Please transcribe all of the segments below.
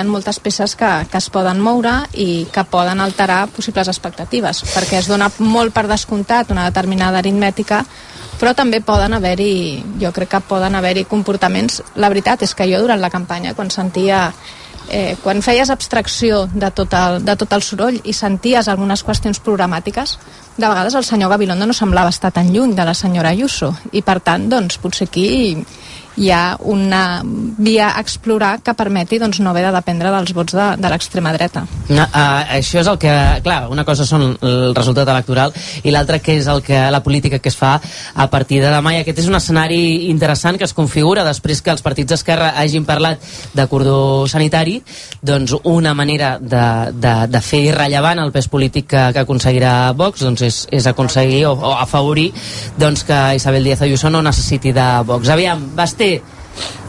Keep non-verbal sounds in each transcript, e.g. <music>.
ha moltes peces que, que es poden moure i que poden alterar possibles expectatives, perquè es dona molt per descomptat una determinada aritmètica, però també poden haver-hi, jo crec que poden haver-hi comportaments. La veritat és que jo durant la campanya, quan sentia eh, quan feies abstracció de tot, el, de tot el soroll i senties algunes qüestions programàtiques, de vegades el senyor Gabilondo no semblava estar tan lluny de la senyora Ayuso i per tant, doncs, potser aquí hi ha una via a explorar que permeti doncs, no haver de dependre dels vots de, de l'extrema dreta. No, uh, això és el que... Clar, una cosa són el resultat electoral i l'altra que és el que la política que es fa a partir de demà i aquest és un escenari interessant que es configura després que els partits d'Esquerra hagin parlat de cordó sanitari doncs una manera de, de, de fer irrellevant el pes polític que, que aconseguirà Vox doncs és, és aconseguir o, o afavorir doncs que Isabel Díaz Ayuso no necessiti de Vox. Aviam, Basté,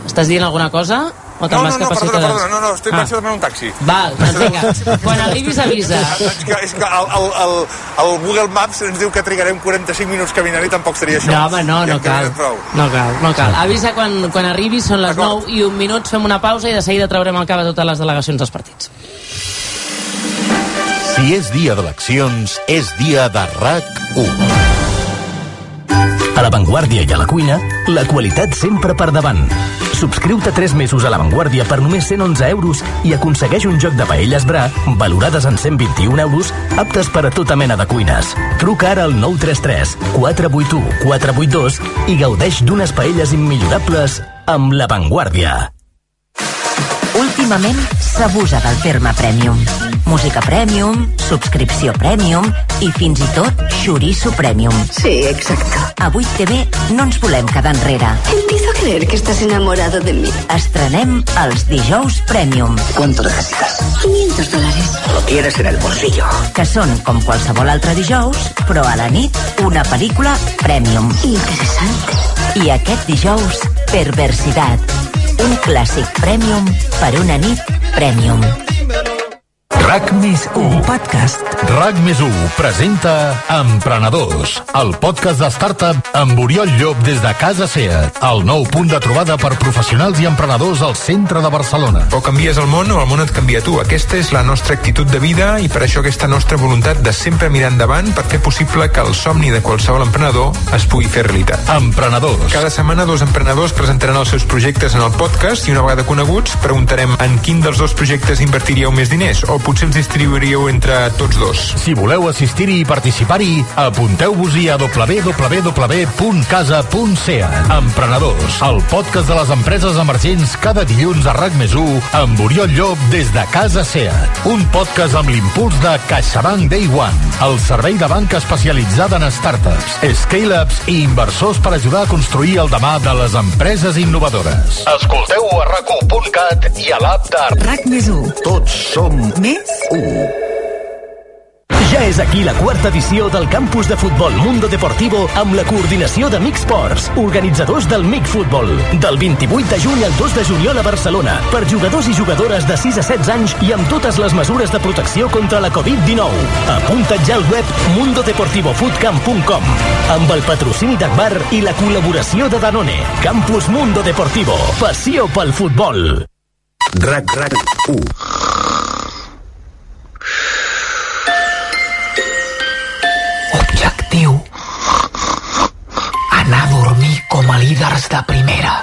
estàs dient alguna cosa? O no, no, no, perdona, perdona, no, no, estic ah. pensant en un taxi. Val, doncs vinga, quan arribis avisa. <laughs> és que, és que el, el, el, el Google Maps ens diu que trigarem 45 minuts caminant i tampoc seria això. No, home, no, no cal. No cal, no cal. Avisa quan, quan arribis, són les 9 i un minut, fem una pausa i de seguida traurem al cap a totes les delegacions dels partits. Si és dia d'eleccions, és dia de RAC1. A l'avantguàrdia i a la cuina, la qualitat sempre per davant. Subscriu-te 3 mesos a l'avantguàrdia per només 111 euros i aconsegueix un joc de paelles Bra valorades en 121 euros aptes per a tota mena de cuines. Truca ara al 933 481 482 i gaudeix d'unes paelles immillorables amb l'avantguàrdia. Últimament s'abusa del terme premium. Música premium, subscripció premium i fins i tot xoriço premium. Sí, exacto. A 8TV no ens volem quedar enrere. Empiezo a creer que estás enamorado de mí. Estrenem els dijous premium. ¿Cuánto necesitas? 500 dólares. Lo tienes en el bolsillo. Que són com qualsevol altre dijous, però a la nit una pel·lícula premium. Interesante. I aquest dijous, Perversidad. Un clàssic premium per una nit premium. RAC més 1 podcast. RAC més 1 presenta Emprenedors, el podcast de startup amb Oriol Llop des de Casa SEAT, el nou punt de trobada per professionals i emprenedors al centre de Barcelona. O canvies el món o el món et canvia tu. Aquesta és la nostra actitud de vida i per això aquesta nostra voluntat de sempre mirar endavant per fer possible que el somni de qualsevol emprenedor es pugui fer realitat. Emprenedors. Cada setmana dos emprenedors presentaran els seus projectes en el podcast i una vegada coneguts preguntarem en quin dels dos projectes invertiríeu més diners o potser els distribuiríeu entre tots dos. Si voleu assistir-hi i participar-hi, apunteu-vos-hi a www.casa.ca. Emprenedors, el podcast de les empreses emergents cada dilluns a RAC més 1 amb Oriol Llop des de Casa SEAT. Un podcast amb l'impuls de CaixaBank Day One, el servei de banca especialitzada en startups, scale-ups i inversors per ajudar a construir el demà de les empreses innovadores. Escolteu a rac1.cat i a l'app de RAC més 1. Tots som Més 1. Ja és aquí la quarta edició del campus de futbol Mundo Deportivo amb la coordinació de MIC Sports, organitzadors del MIC Futbol. Del 28 de juny al 2 de juliol a Barcelona, per jugadors i jugadores de 6 a 16 anys i amb totes les mesures de protecció contra la Covid-19. Apunta't ja al web mundodeportivofootcamp.com amb el patrocini d'Agbar i la col·laboració de Danone. Campus Mundo Deportivo. Passió pel futbol. RAC, RAC 1. Líders de primera.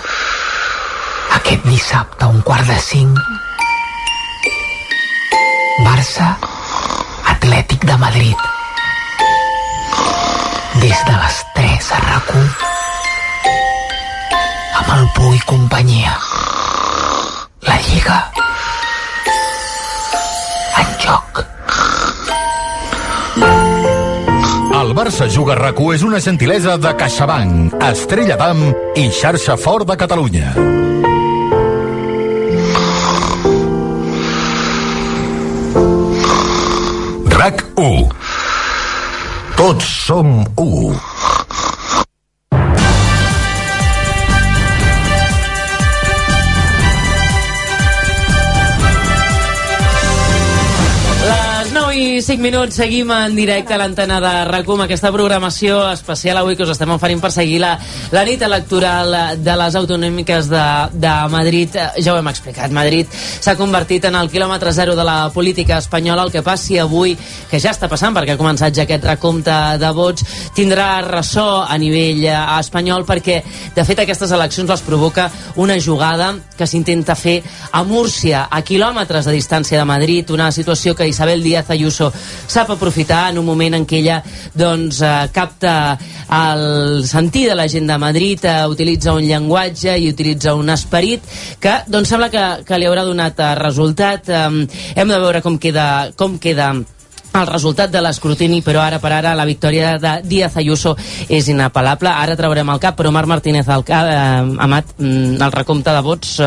Aquest dissabte un quart de cinc. Barça, Atlètic de Madrid. Des de les 3 a rac amb el Pui i companyia. La Lliga en joc. El Barça Juga rac és una gentilesa de CaixaBank, Estrella d'Am i Xarxa Fort de Catalunya. RAC 1 Tots som 1 5 minuts, seguim en directe a l'antena de RACUM, aquesta programació especial avui que us estem oferint per seguir la, la nit electoral de les autonòmiques de, de Madrid. Eh, Ja ho hem explicat, Madrid s'ha convertit en el quilòmetre zero de la política espanyola. El que passi avui, que ja està passant perquè ha començat ja aquest recompte de vots, tindrà ressò a nivell eh, espanyol perquè, de fet, aquestes eleccions les provoca una jugada que s'intenta fer a Múrcia, a quilòmetres de distància de Madrid, una situació que Isabel Díaz Ayuso sap aprofitar en un moment en què ella doncs, eh, capta el sentir de la gent de Madrid, eh, utilitza un llenguatge i utilitza un esperit que doncs, sembla que, que li haurà donat eh, resultat. Eh, hem de veure com queda, com queda el resultat de l'escrutini, però ara per ara la victòria de Díaz Ayuso és inapel·lable. Ara traurem el cap, però Marc Martínez al cap, eh, Amat, mm, el recompte de vots eh,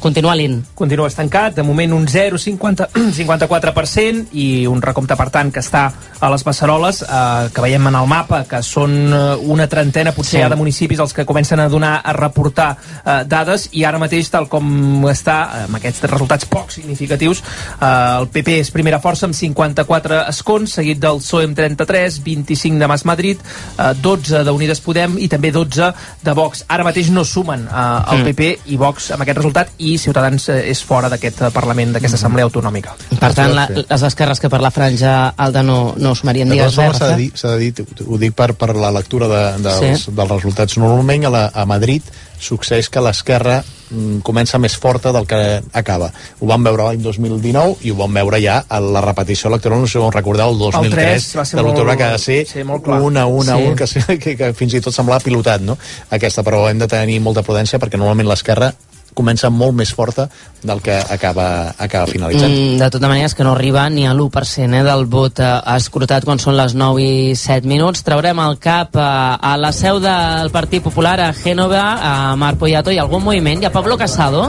continua lent. Continua estancat, de moment un 0,54% <clears throat> i un recompte, per tant, que està a les Beceroles, eh, que veiem en el mapa, que són eh, una trentena, potser Sí. sí. de municipis els que comencen a donar, a reportar eh, dades, i ara mateix, tal com està, amb aquests resultats poc significatius, eh, el PP és primera força amb 54 escons, seguit del PSOE amb 33, 25 de Mas Madrid, eh, 12 d'Unides Podem i també 12 de Vox. Ara mateix no sumen eh, el Mm. PP i Vox amb aquest resultat i Ciutadans eh, és fora d'aquest eh, Parlament, d'aquesta Assemblea Autonòmica. Per tant, la, les esquerres que per la franja alta no, no sumarien De digues formes, s'ha de res, dir, s'ha de dir ho- ho dic per, per la lectura de, dels, Sí. dels resultats. Normalment a, la, a Madrid succeeix que l'esquerra mm, comença més forta del que acaba. Ho vam veure l'any 2019 i ho vam veure ja a la repetició electoral, no sé si ho recordeu, el 2003, tres va ser de l'octubre, que ha de ser sí, a un a Sí. un, que, que, que fins i tot semblava pilotat, no? Aquesta, però hem de tenir molta prudència perquè normalment l'esquerra comença molt més forta del que acaba, acaba finalitzant. Mm, de tota manera és que no arriba ni a l'1% eh, del vot eh, escrutat quan són les 9 i 7 minuts. Traurem el cap eh, a la seu del Partit Popular a Gènova, a Marc Poyato, i algun moviment. Hi ha Pablo Casado.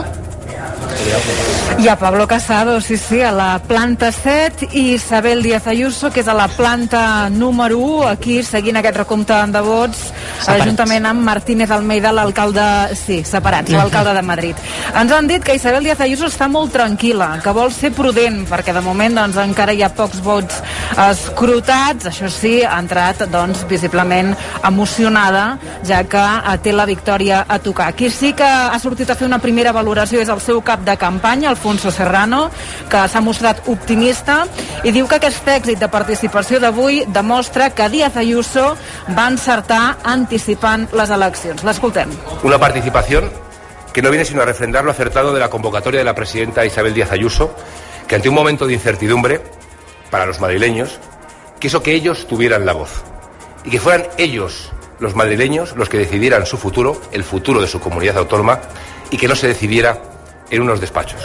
Hi ha Pablo Casado, sí, sí, a la planta 7 i Isabel Díaz Ayuso, que és a la planta número 1, aquí seguint aquest recompte de vots, Separats. juntament amb Martínez Almeida, l'alcalde, sí, separats, l'alcalde de Madrid. Ens han dit que Isabel Díaz Ayuso està molt tranquil·la, que vol ser prudent, perquè de moment doncs, encara hi ha pocs vots escrutats, això sí, ha entrat doncs, visiblement emocionada, ja que eh, té la victòria a tocar. Qui sí que ha sortit a fer una primera valoració és el seu cap de campanya, Alfonso Serrano, que s'ha mostrat optimista i diu que aquest èxit de participació d'avui demostra que Díaz Ayuso va encertar anticipant les eleccions. L'escoltem. Una participación que no viene sino a refrendar lo acertado de la convocatoria de la presidenta Isabel Díaz Ayuso, que ante un momento de incertidumbre para los madrileños, quiso que ellos tuvieran la voz y que fueran ellos, los madrileños, los que decidieran su futuro, el futuro de su comunidad autónoma, y que no se decidiera en unos despachos.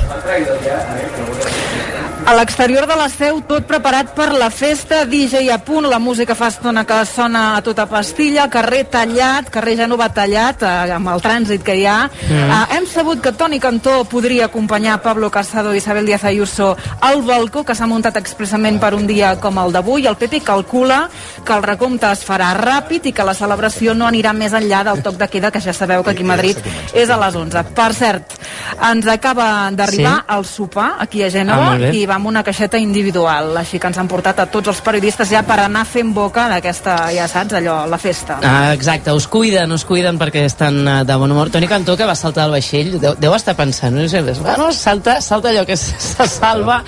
A l'exterior de la seu, tot preparat per la festa, DJ a punt, la música fa estona que sona a tota pastilla, carrer tallat, carrer Genova tallat, eh, amb el trànsit que hi ha. Mm. Eh, hem sabut que Toni Cantó podria acompanyar Pablo Casado i Isabel Díaz Ayuso al balcó que s'ha muntat expressament per un dia com el d'avui. El PP calcula que el recompte es farà ràpid i que la celebració no anirà més enllà del toc de queda, que ja sabeu que aquí a Madrid és a les 11. Per cert, ens acaba d'arribar Sí. el sopar aquí a Ah, Gènova bé. i va amb una caixeta individual, així que ens han portat a tots els periodistes ja per anar fent boca d'aquesta, ja saps, allò, la festa. Ah, exacte, us cuiden, us cuiden perquè estan eh, de bon humor. Toni Cantó, que va saltar al vaixell, deu, deu estar pensant, no sé, bueno, salta, salta allò que se salva,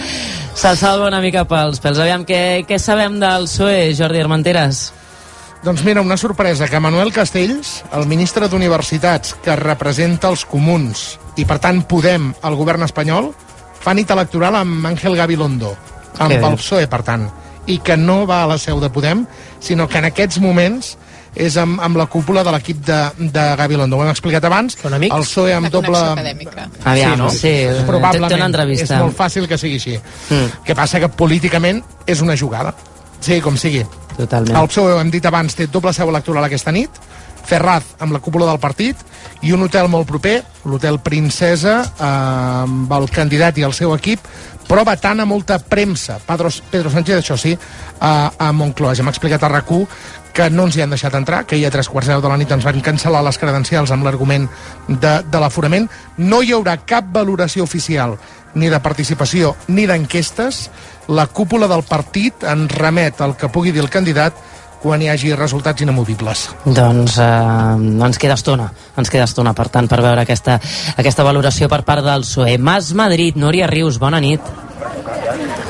se salva una mica pels pèls. Aviam, què, què sabem del PSOE, Jordi Armenteres? Doncs mira, una sorpresa, que Manuel Castells, el ministre d'Universitats, que representa els comuns, i per tant Podem, el govern espanyol, fa nit electoral amb Àngel Gabilondo, amb Què el? PSOE, per tant, i que no va a la seu de Podem, sinó que en aquests moments és amb, amb la cúpula de l'equip de, de Gabilondo. Ho hem explicat abans. Són amics? El PSOE amb doble... Aviam, sí, té- Probablement. té una entrevista. És molt fàcil que sigui així. Mm. Que passa que políticament és una jugada. Sí, com sigui. Totalment. El PSOE, ho hem dit abans, té doble seu electoral aquesta nit, Ferraz amb la cúpula del partit i un hotel molt proper, l'hotel Princesa, eh, amb el candidat i el seu equip, però vetant a molta premsa. Pedro, Pedro Sánchez, això sí, a, a Moncloa. Ja m'ha explicat a rac que no ens hi han deixat entrar, que ahir a tres quarts de la nit ens van cancel·lar les credencials amb l'argument de, de l'aforament. No hi haurà cap valoració oficial ni de participació ni d'enquestes. La cúpula del partit en remet el que pugui dir el candidat quan hi hagi resultats inamovibles. Doncs eh, ens queda estona, ens queda estona, per tant, per veure aquesta, aquesta valoració per part del PSOE. Mas Madrid, Núria Rius, bona nit.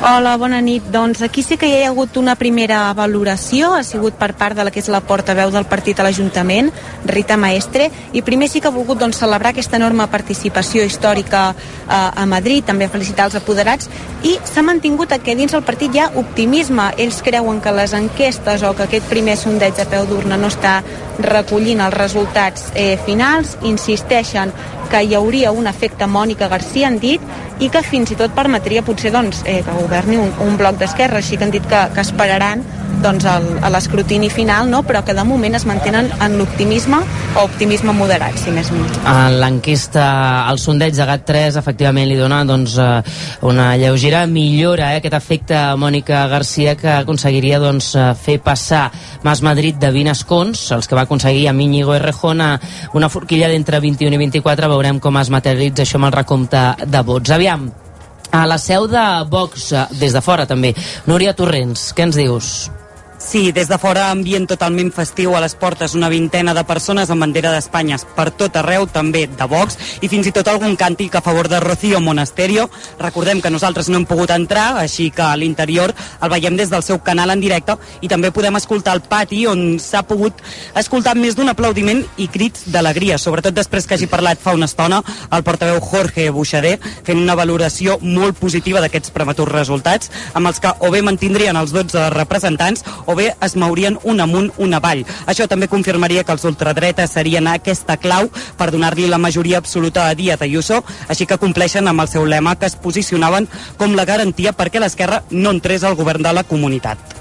Hola, bona nit. Doncs aquí sí que hi ha hagut una primera valoració, ha sigut per part de la que és la portaveu del partit a l'Ajuntament, Rita Maestre, i primer sí que ha volgut doncs, celebrar aquesta enorme participació històrica eh, a Madrid, també felicitar els apoderats, i s'ha mantingut que dins el partit hi ha optimisme. Ells creuen que les enquestes o que aquest primer sondeig de peu d'urna no està recollint els resultats eh, finals, insisteixen que hi hauria un efecte Mònica Garcia, han dit, i que fins i tot permetria potser doncs, eh, que governi un, un bloc d'esquerra, així que han dit que, que esperaran doncs, el, a l'escrutini final, no? però que de moment es mantenen en l'optimisme o optimisme moderat, si més no. En l'enquesta, el sondeig de GAT3 efectivament li dona doncs, eh, una lleugera millora, eh, aquest efecte Mònica Garcia que aconseguiria doncs, eh, fer passar Mas Madrid de 20 escons, els que va aconseguir amb Íñigo Errejón a una forquilla d'entre 21 i 24, veurem com es materialitza això amb el recompte de vots. Aviam, a la seu de Vox, eh, des de fora també. Núria Torrents, què ens dius? Sí, des de fora ambient totalment festiu a les portes, una vintena de persones amb bandera d'Espanya per tot arreu, també de Vox, i fins i tot algun càntic a favor de Rocío Monasterio. Recordem que nosaltres no hem pogut entrar, així que a l'interior el veiem des del seu canal en directe i també podem escoltar el pati on s'ha pogut escoltar més d'un aplaudiment i crits d'alegria, sobretot després que hagi parlat fa una estona el portaveu Jorge Buixader, fent una valoració molt positiva d'aquests prematurs resultats, amb els que o bé mantindrien els 12 representants o bé es mourien un amunt, un avall. Això també confirmaria que els ultradretes serien aquesta clau per donar-li la majoria absoluta a Díaz Ayuso, així que compleixen amb el seu lema que es posicionaven com la garantia perquè l'esquerra no entrés al govern de la comunitat.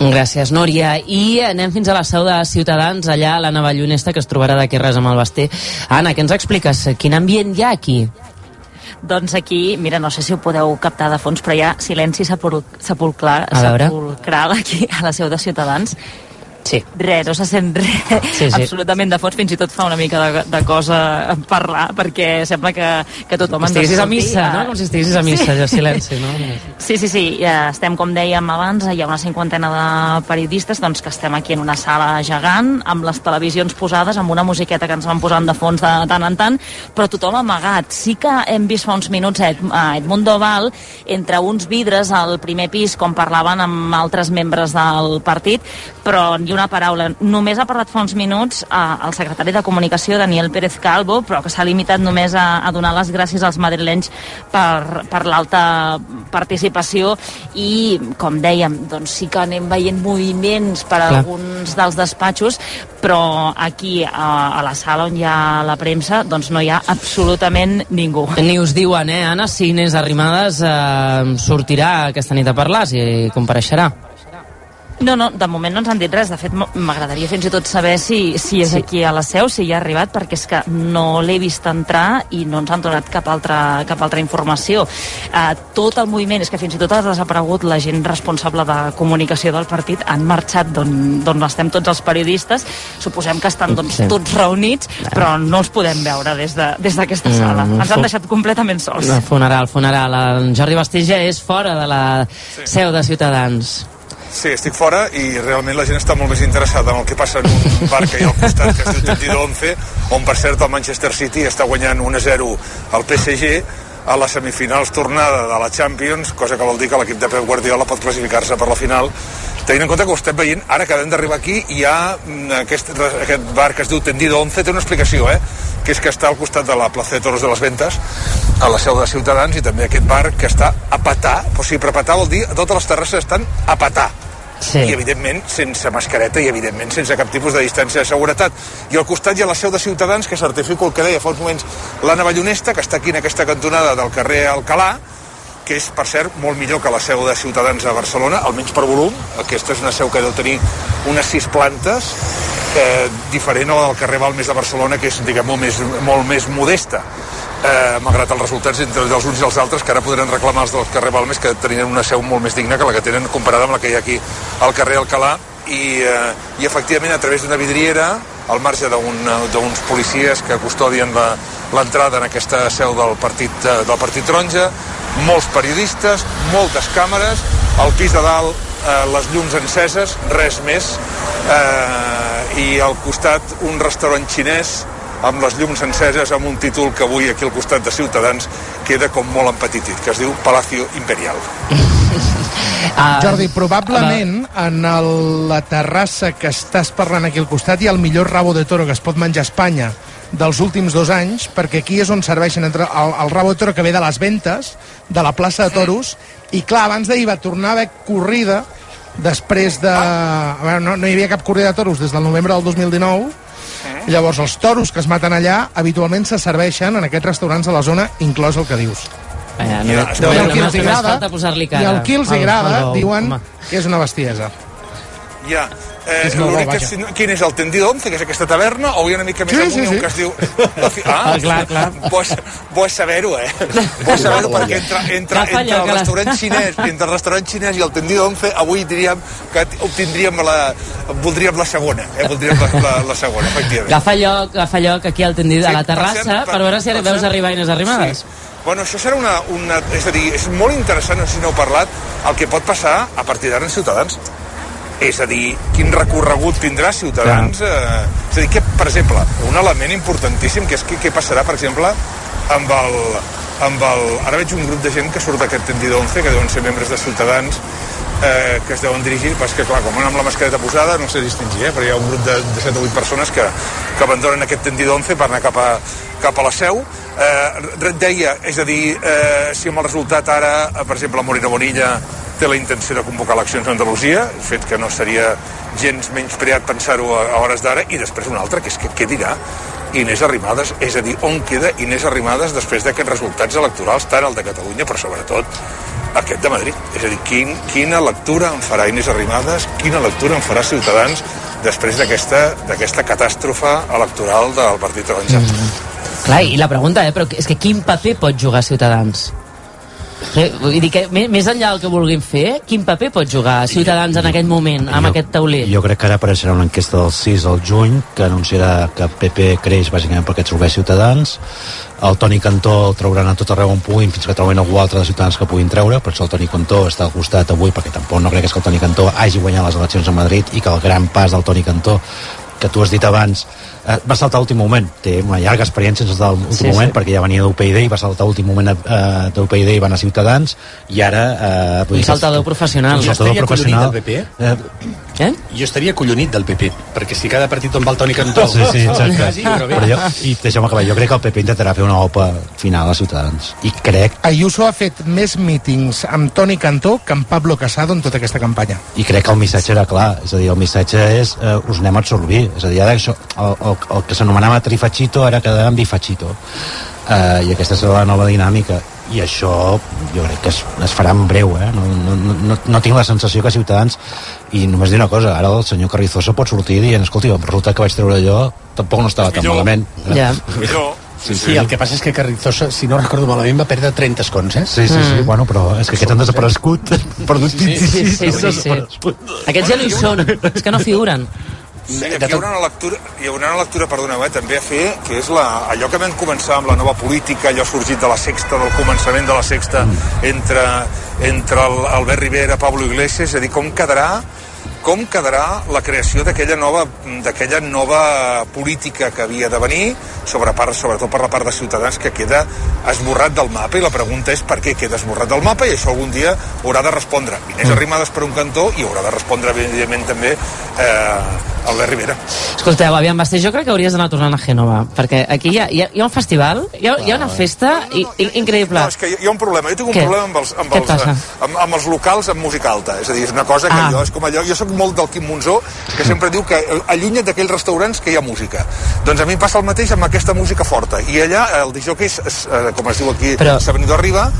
Gràcies, Núria. I anem fins a la seu de Ciutadans, allà a la Navallonesta, que es trobarà d'aquí res amb el Basté. Anna, què ens expliques? Quin ambient hi ha aquí? Doncs aquí, mira, no sé si ho podeu captar de fons, però hi ha silenci sepul sepulcral aquí a la seu de Ciutadans. Sí. Res, no se sent res, Sí, sí. absolutament de fons, fins i tot fa una mica de, de cosa parlar, perquè sembla que, que tothom Com si estiguessis a missa, no? Com si estiguessis a missa, sí. ja silenci, no? <laughs> Sí, sí, sí, ja estem, com dèiem abans, hi ha una cinquantena de periodistes doncs, que estem aquí en una sala gegant, amb les televisions posades, amb una musiqueta que ens van posant de fons de tant en tant, però tothom amagat. Sí que hem vist fa uns minuts a Ed, a Edmundo Val, entre uns vidres al primer pis, com parlaven amb altres membres del partit, però ni una paraula. Només ha parlat fa uns minuts eh, el secretari de Comunicació, Daniel Pérez Calvo, però que s'ha limitat només a, a donar les gràcies als madrilenys per, per l'alta participació i, com dèiem, doncs sí que anem veient moviments per Clar. alguns dels despatxos, però aquí, a, a la sala on hi ha la premsa, doncs no hi ha absolutament ningú. Ni us diuen, eh, Anna, si Inés Arrimadas eh, sortirà aquesta nit a parlar, si compareixerà. No, no, de moment no ens han dit res. De fet, m'agradaria fins i tot saber si, si és Sí. aquí a la seu, si ja ha arribat, perquè és que no l'he vist entrar i no ens han donat cap altra, cap altra informació. Uh, tot el moviment, és que fins i tot ha desaparegut la gent responsable de comunicació del partit, han marxat d'on estem tots els periodistes. Suposem que estan doncs, Sí. tots reunits, però no els podem veure des de- des d'aquesta Mm, sala. Ens han deixat completament sols. El funeral, funeral. En Jordi Bastija és fora de la seu de Ciutadans. Sí, estic fora i realment la gent està molt més interessada en el que passa en un bar que hi ha al costat, que diu Tendido 11, on per cert el Manchester City està guanyant 1-0 al PSG a les semifinals tornada de la Champions, cosa que vol dir que l'equip de Pep Guardiola pot classificar-se per la final tenint en compte que ho estem veient, ara que acabem d'arribar aquí hi ha mm, aquest, aquest bar que es diu Tendido 11, té una explicació eh? que és que està al costat de la plaça de Toros de les Ventes a la seu de Ciutadans i també aquest bar que està a patar, o sigui, per patar vol dir totes les terrasses estan a patar Sí. i evidentment sense mascareta i evidentment sense cap tipus de distància de seguretat i al costat hi ha la seu de Ciutadans que certifico el que deia fa uns moments la Navallonesta que està aquí en aquesta cantonada del carrer Alcalà que és, per cert, molt millor que la seu de Ciutadans a Barcelona, almenys per volum. Aquesta és una seu que deu tenir unes sis plantes, eh, diferent a la del carrer Balmes de Barcelona, que és, diguem, molt més, molt més modesta. Eh, malgrat els resultats entre els uns i els altres, que ara podran reclamar els del carrer Balmes, que tenien una seu molt més digna que la que tenen comparada amb la que hi ha aquí al carrer Alcalà, i, eh, i efectivament a través d'una vidriera al marge d'uns policies que custodien l'entrada en aquesta seu del partit, eh, del partit taronja molts periodistes, moltes càmeres al pis de dalt eh, les llums enceses, res més. Eh, i al costat un restaurant xinès amb les llums enceses amb un títol que avui aquí al costat de Ciutadans queda com molt empetitit, que es diu Palacio Imperial. <laughs> Ah, Jordi, probablement en el, la terrassa que estàs parlant aquí al costat hi ha el millor rabo de toro que es pot menjar a Espanya dels últims dos anys, perquè aquí és on serveixen entre el, el rabo de toro que ve de les ventes, de la plaça de toros, i clar, abans d'ahir va tornar a haver corrida després de... A veure, no, no hi havia cap corrida de toros des del novembre del 2019, i llavors els toros que es maten allà habitualment se serveixen en aquests restaurants de la zona, inclòs el que dius. Vaja, I només, el només, que només, els només agrada, falta posar-li I cara. el qui els al- agrada al bou, diuen home. que és una Ja. Eh, És molt bo, l'únic que si quin és el Tendido 11, que és aquesta taverna, o hi ha una mica més Sí, amunt sí, sí. que es diu... Fi... Ah, Ah, clar, clar. Bo bo saber-ho, eh? Bo és saber-ho, perquè entre, entre, Agafa entre el restaurant xinès entre el restaurant xinès i el Tendido 11, avui diríem que obtindríem la... voldríem la segona, eh? Voldríem la, la, la segona, efectivament. Agafa lloc, agafa lloc aquí al tendit, a la per terrassa, cert, per, veure si per veus arribar Inés Arrimadas. Sí. Bueno, això serà una, una... És a dir, és molt interessant, no sé si n'heu parlat, el que pot passar a partir d'ara en Ciutadans. És a dir, quin recorregut tindrà Ciutadans. Eh, és a dir, que, per exemple, un element importantíssim, que és què, què passarà, per exemple, amb el, amb el... Ara veig un grup de gent que surt d'aquest tendido 11, que deuen ser membres de Ciutadans, eh, que es deuen dirigir, però és que clar, com van amb la mascareta posada no sé distingir, eh, però hi ha un grup de, de 7 o 8 persones que, que abandonen aquest tendido 11 per anar cap a, cap a la seu. Eh, deia, és a dir eh, si amb el resultat ara, eh, per exemple Morena Bonilla té la intenció de convocar eleccions a Andalusia, fet que no seria gens menyspreat pensar-ho a, a hores d'ara i després un altre, que és que què dirà Inés Arrimadas, és a dir, on queda Inés Arrimadas després d'aquests resultats electorals, tant el de Catalunya, però sobretot aquest de Madrid. És a dir, quin, quina lectura en farà Inés Arrimadas, quina lectura en farà Ciutadans després d'aquesta catàstrofe electoral del Partit Taronja. Mm. Clar, i la pregunta, eh, però és que quin paper pot jugar Ciutadans? Vull dir que més, enllà del que vulguin fer, quin paper pot jugar Ciutadans en aquest moment, amb aquest tauler? Jo crec que ara apareixerà una enquesta del 6 al juny que anunciarà que PP creix bàsicament perquè trobé Ciutadans el Toni Cantó el trauran a tot arreu on puguin fins que trobin algú altre de Ciutadans que puguin treure per això el Toni Cantó està al costat avui perquè tampoc no crec que el Toni Cantó hagi guanyat les eleccions a Madrid i que el gran pas del Toni Cantó que tu has dit abans eh, va saltar a l'últim moment té una llarga experiència en saltar a l'últim Sí, sí. moment perquè ja venia d'UPyD i va saltar a l'últim moment eh, d'UPyD i va anar a Ciutadans i ara eh, vull Un saltador professional. un saltador professional del PP. Eh? Jo estaria collonit del PP, perquè si cada partit on va el Toni Cantó... Sí, sí, exacte. Quasi, però bé. Però jo, I deixa'm acabar, jo crec que el PP intentarà fer una OPA final a Ciutadans. I crec, Ayuso ha fet més mítings amb Toni Cantó que amb Pablo Casado en tota aquesta campanya. i crec que el missatge era clar. És a dir, el missatge és eh, us anem a absorbir. És a dir, ara això, el, el, el que s'anomenava trifachito ara quedarà en bifachito. Eh, I aquesta serà la nova dinàmica. I això jo crec que es, es farà en breu, eh? No, no, no, no tinc la sensació que Ciutadans... I només dir una cosa, ara el senyor Carrizosa pot sortir dient escolti, el resultat que vaig treure jo tampoc no estava tan Millor. malament. Ja. Millor. Sí, sí, el que passa és que Carrizosa, si no recordo malament, va perdre 30 escons, eh? Sí, sí, sí, bueno, però és que aquests han desaparegut. Perdut Sí, sí, sí, sí, sí. Aquests ja no hi són, és que no figuren. Sí, aquí hi haurà una lectura, hi haurà una lectura perdoneu, eh, també a fer, que és la, allò que vam començar amb la nova política, allò sorgit de la sexta, del començament de la sexta, entre, entre el Albert Rivera, Pablo Iglesias, és a dir, com quedarà com quedarà la creació d'aquella nova, d'aquella nova política que havia de venir, sobre part, sobretot per la part de Ciutadans, que queda esborrat del mapa, i la pregunta és per què queda esborrat del mapa, i això algun dia haurà de respondre. Inés Arrimadas per un cantó, i haurà de respondre, evidentment, també eh, Albert Rivera. Escolteu, aviam, Basté, jo crec que hauries d'anar tornant a Gènova, perquè aquí hi ha, hi ha, hi ha un festival, hi ha, hi ha una festa i, i, increïble. No, és que hi ha un problema. Jo tinc un Què? problema amb els, amb, Què els, passa? amb, amb els locals amb música alta. És a dir, és una cosa que Ah. jo, és com allò, jo sóc molt del Quim Monzó, que sempre diu que eh, allunya't d'aquells restaurants que hi ha música. Doncs a mi em passa el mateix amb aquesta música forta. I allà el disjockey, és, és, eh, com es diu aquí, Però- s'ha venit arriba,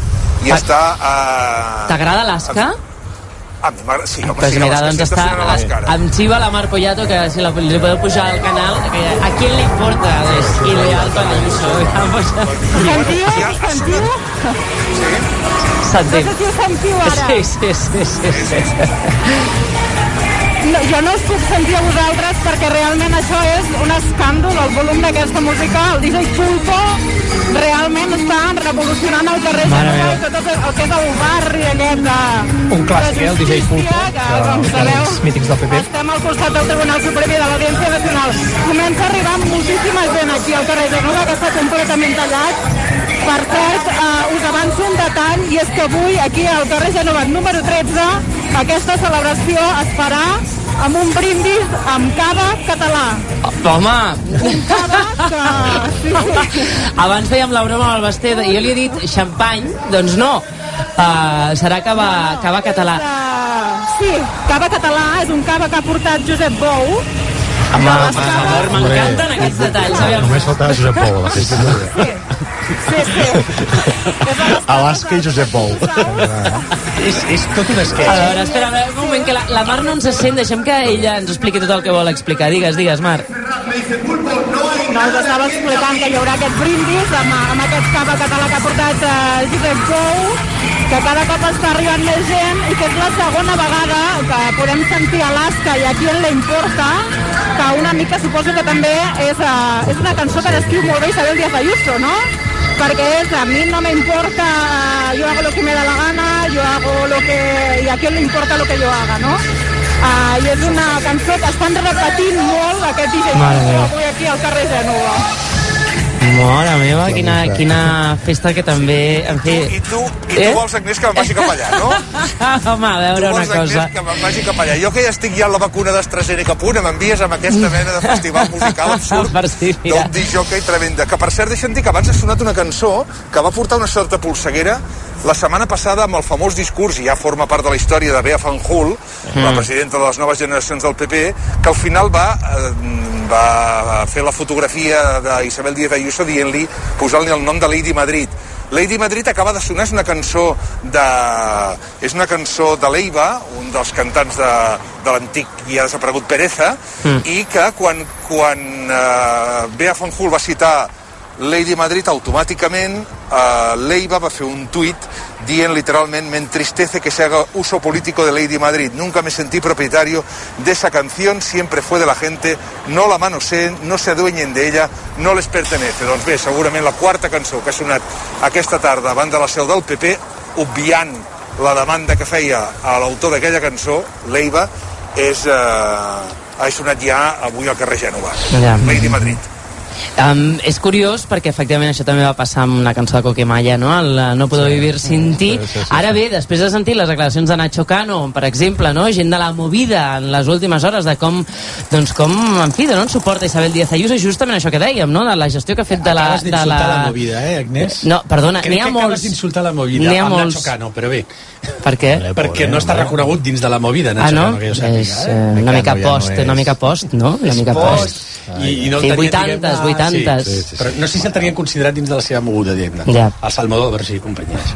i està... Uh, T'agrada l'Asca? A mi m'agrada, sí, home, Pues sí, mira, doncs està a amb Xiva la Mar Pollato, que si la, li podeu pujar al canal, que a qui li importa és il·leal per Ayuso. Sentiu? Sentiu? Si ho sentiu ara. Sí, sí, sí, sí, sí. No, jo no us puc sentir a vosaltres perquè realment això és un escàndol, el volum d'aquesta música, el DJ Pulpo realment està revolucionant el carrer meva. i tot el, el que és el barri aquest de... Un clàssic, eh, el DJ Pulpo, que, que, sabeu, els mítics del PP. estem al costat del Tribunal Suprem i de l'Audiència Nacional. Comença a arribar moltíssima gent aquí al carrer Genova, que està completament tallat. Per cert, eh, us avanço un detall, i és que avui, aquí al carrer Genova número 13, aquesta celebració es farà amb un brindis amb cava català. Home! Un cava que... Sí, sí. Abans fèiem la broma amb el Basté, i jo li he dit xampany, doncs no. Uh, serà cava, cava català. Uh, sí, cava català és un cava que ha portat Josep Bou, Home, m'encanten aquests detalls. Aviam. Només faltava Josep Pou a la festa. Sí, sí. Alaska i Josep Pou. és, és tot un A esquetx. veure, espera, a veure, un moment, que la, la Mar no ens sent, deixem que ella ens expliqui tot el que vol explicar. Digues, digues, Mar. No, us estava explicant que hi haurà aquest brindis amb, amb aquest cava català que ha portat eh, Josep Pou, que cada cop està arribant més gent i que és la segona vegada que podem sentir Alaska i a qui le importa, que una mica suposo que també és, uh, és una cançó que descriu molt bé Isabel Díaz Ayuso, no? Perquè és, a mi no me importa, eh, yo hago lo que me da la gana, yo hago lo que... y a quién le importa lo que yo haga, no? Uh, I és una cançó que estan repetint molt aquest meva. avui aquí al carrer Gènova. Mare meva, quina, quina festa que també... En fi... I tu, i tu vols, Agnès, que me'n vagi cap allà, no? <laughs> Home, a veure tu una vols, cosa. Agnès, que me'n vagi cap allà. Jo que ja estic ja amb la vacuna d'AstraZeneca a punt, m'envies amb aquesta mena de festival musical absurd <laughs> Per si, mira. d'un disjockey tremenda. Que, per cert, deixa'm dir que abans ha sonat una cançó que va portar una certa polseguera la setmana passada amb el famós discurs, i ja forma part de la història de Bea Fanjul, mm. la presidenta de les noves generacions del PP, que al final va, eh, va fer la fotografia d'Isabel Díaz Ayuso dient-li, posant-li el nom de Lady Madrid. Lady Madrid acaba de sonar, és una cançó de... és una cançó de l'Eiva, un dels cantants de, de l'antic i ha desaparegut Pereza, mm. i que quan, quan eh, Bea Fanjul va citar Lady Madrid automàticament eh, l'Eiva va fer un tuit dient literalment me entristece que se haga uso político de Lady Madrid. Nunca me sentí propietario de esa canción. Siempre fue de la gente. No la manoseen, no se adueñen de ella no les pertenece. Doncs bé, segurament la quarta cançó que ha sonat aquesta tarda davant de la seu del PP obviant la demanda que feia a l'autor d'aquella cançó l'Eiva és, eh, ha sonat ja avui al carrer Gènova. Ja. Lady Madrid Um, és curiós perquè efectivament això també va passar amb una cançó de Coquemaya, no? El eh, No puedo sí. vivir sin ti. sí, sí, sí. Ara bé, després de sentir les declaracions de Nacho Cano, per exemple, no? gent de la movida en les últimes hores de com, doncs com, en fi, donen suport a Isabel Díaz Ayuso, justament això que dèiem, no? de la gestió que ha fet de la... Acabes de d'insultar la... la... movida, eh, Agnès? No, perdona, Crec n'hi ha que acabes molts... d'insultar la movida amb molts... Nacho Cano, però bé. Per què? <laughs> Perquè no està reconegut dins de la movida, Nacho Ah, no? Cano, que jo sàpiga, és eh? eh, una mica no post, és- una mica post, no? Una mica post. I, i no Sí, tenien, 80s, diguem-ne, 80s. Sí, sí, sí, Però no sé si el tenien considerat dins de la seva moguda, diguem-ne. Ja. El Salmodóvar, sí, companyies.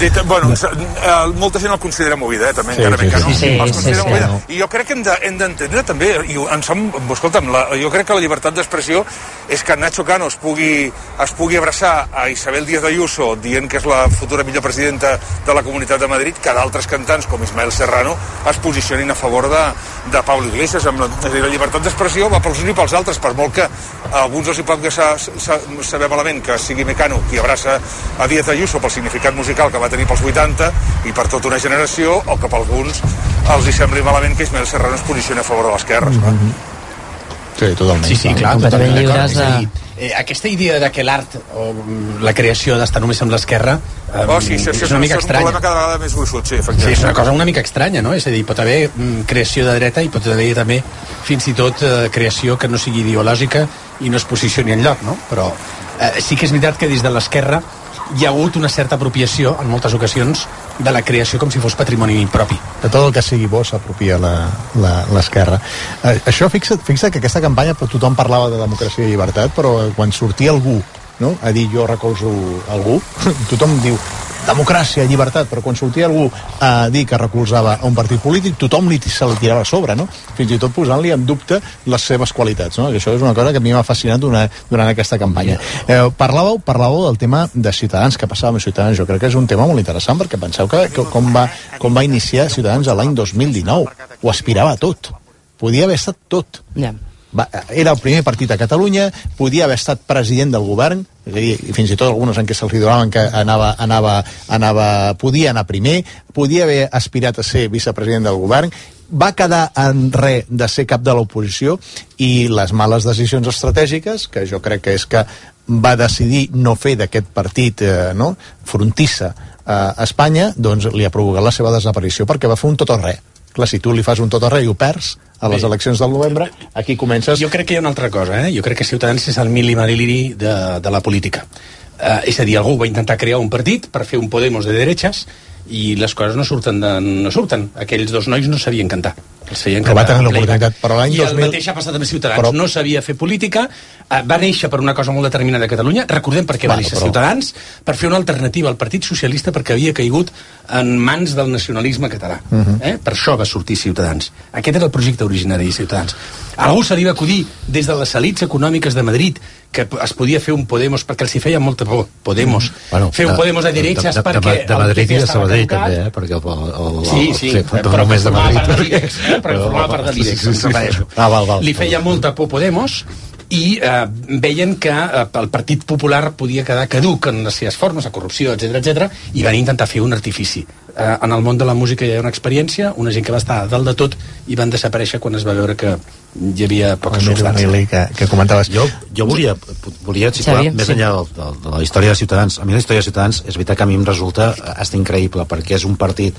Dit, bueno, eh, molta gent el considera movida, eh, també, Sí, encara sí, que no. sí, sí, els sí, considera sí, movida. no. I jo crec que hem de- d'entendre també, i en som, escolta'm, la, jo crec que la llibertat d'expressió és que Nacho Cano es pugui, es pugui abraçar a Isabel Díaz Ayuso dient que és la futura millor presidenta de la Comunitat de Madrid, que d'altres cantants com Ismael Serrano es posicionin a favor de, de Pablo Iglesias. Amb la, és a dir, la llibertat d'expressió va pels uns i pels altres, per molt que alguns els hi sa, sa, saber malament que sigui Mecano qui abraça a Díaz Ayuso pel significat musical que va tenir pels 80 i per tota una generació, o que per alguns els hi sembli malament que Ismael Serrano es posicioni a favor de l'esquerra. Mm -hmm. Sí, totalment. Sí, sí, clar, totalment d'acord. lliures de- eh, aquesta idea de que l'art o la creació d'estar només amb l'esquerra eh, Oh, sí, això, això, és una mica això és un estranya. problema cada vegada més gruixut, sí, Sí, efectivament. és una cosa una mica estranya, no? És a dir, pot haver mm, creació de dreta i pot haver també fins i tot eh, creació que no sigui ideològica i no es posicioni en lloc, no? Però eh, sí que és veritat que des de l'esquerra hi ha hagut una certa apropiació en moltes ocasions de la creació com si fos patrimoni propi. de tot el que sigui bo s'apropia l'esquerra. Eh, això, fixa't, fixa't que aquesta campanya tothom parlava de democràcia i llibertat, però quan sortia algú no? a dir jo recolzo algú, <laughs> tothom diu democràcia, llibertat, però quan sortia algú a dir que recolzava a un partit polític, tothom li, se li tirava a sobre, no? Fins i tot posant-li en dubte les seves qualitats, no? Que això és una cosa que a mi m'ha fascinat durant, durant aquesta campanya. Eh, parlàveu, parlàveu del tema de Ciutadans, que passava amb Ciutadans, jo crec que és un tema molt interessant, perquè penseu que, que com, va, com va iniciar Ciutadans l'any 2019, ho aspirava a tot, podia haver estat tot. Ja. Va, era el primer partit a Catalunya, podia haver estat president del govern, és a dir, fins i tot algunes en què se'ls donaven que anava, anava, anava, podia anar primer, podia haver aspirat a ser vicepresident del govern, va quedar en res de ser cap de l'oposició i les males decisions estratègiques, que jo crec que és que va decidir no fer d'aquest partit eh, no, frontissa eh, a Espanya, doncs li ha provocat la seva desaparició perquè va fer un tot o res. Clar, si tu li fas un tot o res i ho perds a les Bé. eleccions del novembre, aquí comences... Jo crec que hi ha una altra cosa, eh? Jo crec que Ciutadans és el mili marili de, de la política. Uh, és a dir, algú va intentar crear un partit per fer un Podemos de derechas i les coses no surten, de, no surten. Aquells dos nois no sabien cantar. Els feien Però va tenir en l'oportunitat, però l'any I el 2000 mateix ha passat amb Ciutadans. Però- No sabia fer política, eh, va néixer per una cosa molt determinada a Catalunya. Recordem per què va néixer però- Ciutadans, per fer una alternativa al Partit Socialista perquè havia caigut en mans del nacionalisme català. Mhm. eh? Per això va sortir Ciutadans. Aquest era el projecte originari de Ciutadans. A algú se li va acudir des de les elites econòmiques de Madrid que es podia fer un Podemos perquè els hi feia molta por, Podemos. Bueno, fer un de- Podemos de de- derechas de, de, perquè de, de el Madrid i de Sabadell també, eh? perquè el, el, el, Sí, sí, sí, però que només de Madrid de l'IBEX, <laughs> eh? però que formava part de l'IBEX, em refereixo. Ah, val, val. Li feia molta por Podemos i eh, veien que eh, el Partit Popular podia quedar caduc en les seves formes, la corrupció, etc etc i van intentar fer un artifici. Eh, en el món de la música hi ha una experiència, una gent que va estar a dalt de tot i van desaparèixer quan es va veure que hi havia poca El Mili substància. Vanilli que, que comentaves. Jo, jo volia, volia situar Xavi, més sí. enllà del, del, de la història de Ciutadans. A mi la història de Ciutadans és veritat que a mi em resulta eh, hasta increïble, perquè és un partit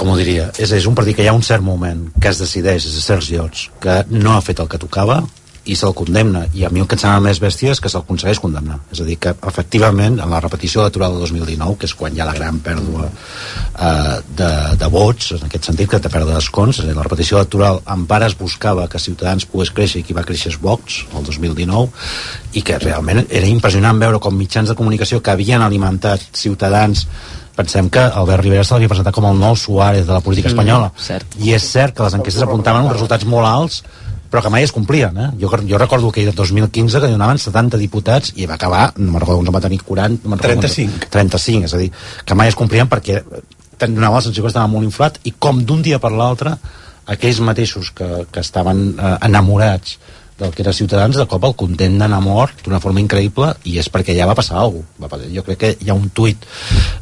com ho diria, és, és un partit que hi ha un cert moment que es decideix des de certs llocs que no ha fet el que tocava i se'l condemna, i a mi el que em sembla més bèstia és que se'l aconsegueix condemnar. És a dir, que efectivament en la repetició electoral de 2019 que és quan hi ha la gran pèrdua eh, de, de vots en aquest sentit que té pèrdua d'escons és a dir, la repetició electoral en part es buscava que Ciutadans pogués créixer i qui va créixer és Vox el 2019 i que realment era impressionant veure com mitjans de comunicació que havien alimentat Ciutadans pensem que Albert Rivera se l'havia presentat com el nou Suárez de la política Mm, espanyola cert. i és cert que les enquestes apuntaven uns resultats molt alts però que mai es complien eh? jo, jo recordo que el 2015 que donaven 70 diputats i va acabar, no me'n recordo on va tenir 40 no me'n recordo 35. quants- 35, és a dir que mai es complien perquè donava la sensació que estava molt inflat i com d'un dia per l'altre aquells mateixos que, que estaven eh, enamorats del que era Ciutadans, de cop el condemnen a mort d'una forma increïble i és perquè ja va passar alguna cosa. Jo crec que hi ha un tuit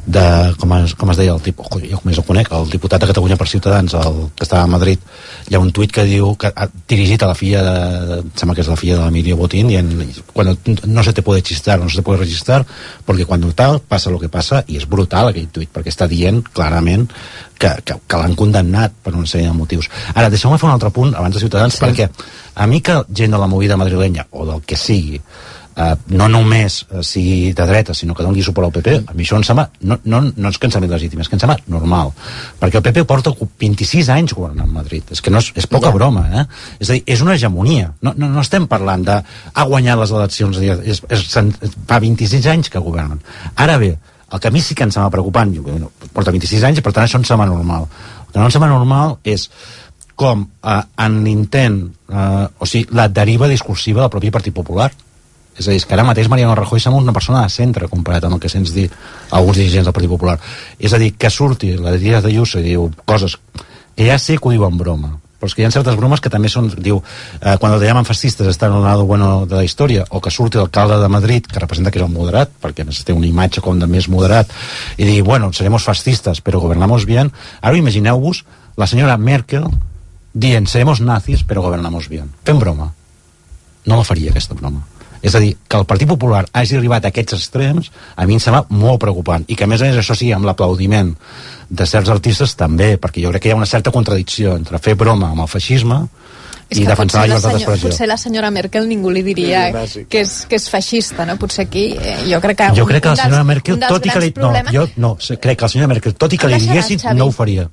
de, com es, com es deia el tipus, jo més el conec, el diputat de Catalunya per Ciutadans, el que estava a Madrid, hi ha un tuit que diu, que ha dirigit a la filla de, em sembla que és la filla de l'Emilio Botín, i en, cuando no se te puede chistar, no se te puede registrar, porque cuando tal passa lo que passa, i és brutal aquell tuit, perquè està dient clarament que, que, que l'han condemnat per una sèrie de motius. Ara, deixeu-me fer un altre punt abans de Ciutadans, sí. perquè a mi que gent de la movida madrilenya, o del que sigui, eh, no només eh, sigui de dreta, sinó que doni suport al PP, a mi això em sembla, no, no, no és que em sembli legítim, és que em sembla normal. Perquè el PP porta 26 anys governant Madrid. És que no és, és poca broma, eh? És a dir, és una hegemonia. No, no, no estem parlant de ha guanyat les eleccions, és, és, és, fa 26 anys que governen. Ara bé, el que a mi sí que em sembla preocupant, jo, bueno, porta 26 anys per tant això em sembla normal. El que no em sembla normal és com eh, en l'intent, eh, o sigui, la deriva discursiva del propi Partit Popular. És a dir, que ara mateix Mariano Rajoy sembla una persona de centre comparat amb el que sents dir alguns dirigents del Partit Popular. És a dir, que surti la Díaz de Ayuso i diu coses que ja sé que ho diu en broma, però és que hi ha certes bromes que també són, diu, eh, quan el llaman fascistes està en el lado bueno de la història, o que surti l'alcalde de Madrid, que representa que és el moderat, perquè necessita una imatge com de més moderat, i dir, bueno, seremos fascistes, però gobernamos bien. Ara imagineu-vos la senyora Merkel dient, seremos nazis, però gobernamos bien. Fem broma. No la faria, aquesta broma. És a dir, que el Partit Popular hagi arribat a aquests extrems, a mi em sembla molt preocupant. I que, a més a més, això sí, amb l'aplaudiment de certs artistes també, perquè jo crec que hi ha una certa contradicció entre fer broma amb el feixisme És i defensar la llibertat d'expressió. Potser la senyora Merkel ningú li diria Sí, que és, que és feixista, no? Potser aquí, eh, jo crec que... Jo un- crec que la senyora dels- Merkel, tot i que li... No, jo no, crec que la senyora Merkel, tot i que li diguessin, no ho faria.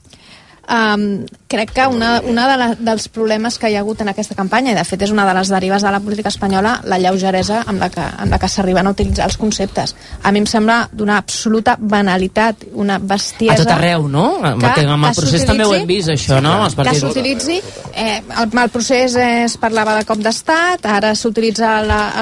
Um, crec que una, una de la, dels problemes que hi ha hagut en aquesta campanya, i de fet és una de les derives de la política espanyola, la lleugeresa amb la que, amb la que s'arriben a utilitzar els conceptes. A mi em sembla d'una absoluta banalitat, una bestiesa... A tot arreu, no? Que, que amb el procés també ho hem vist, això, no? Els que s'utilitzi eh, el, el procés es parlava de cop d'estat ara s'utilitza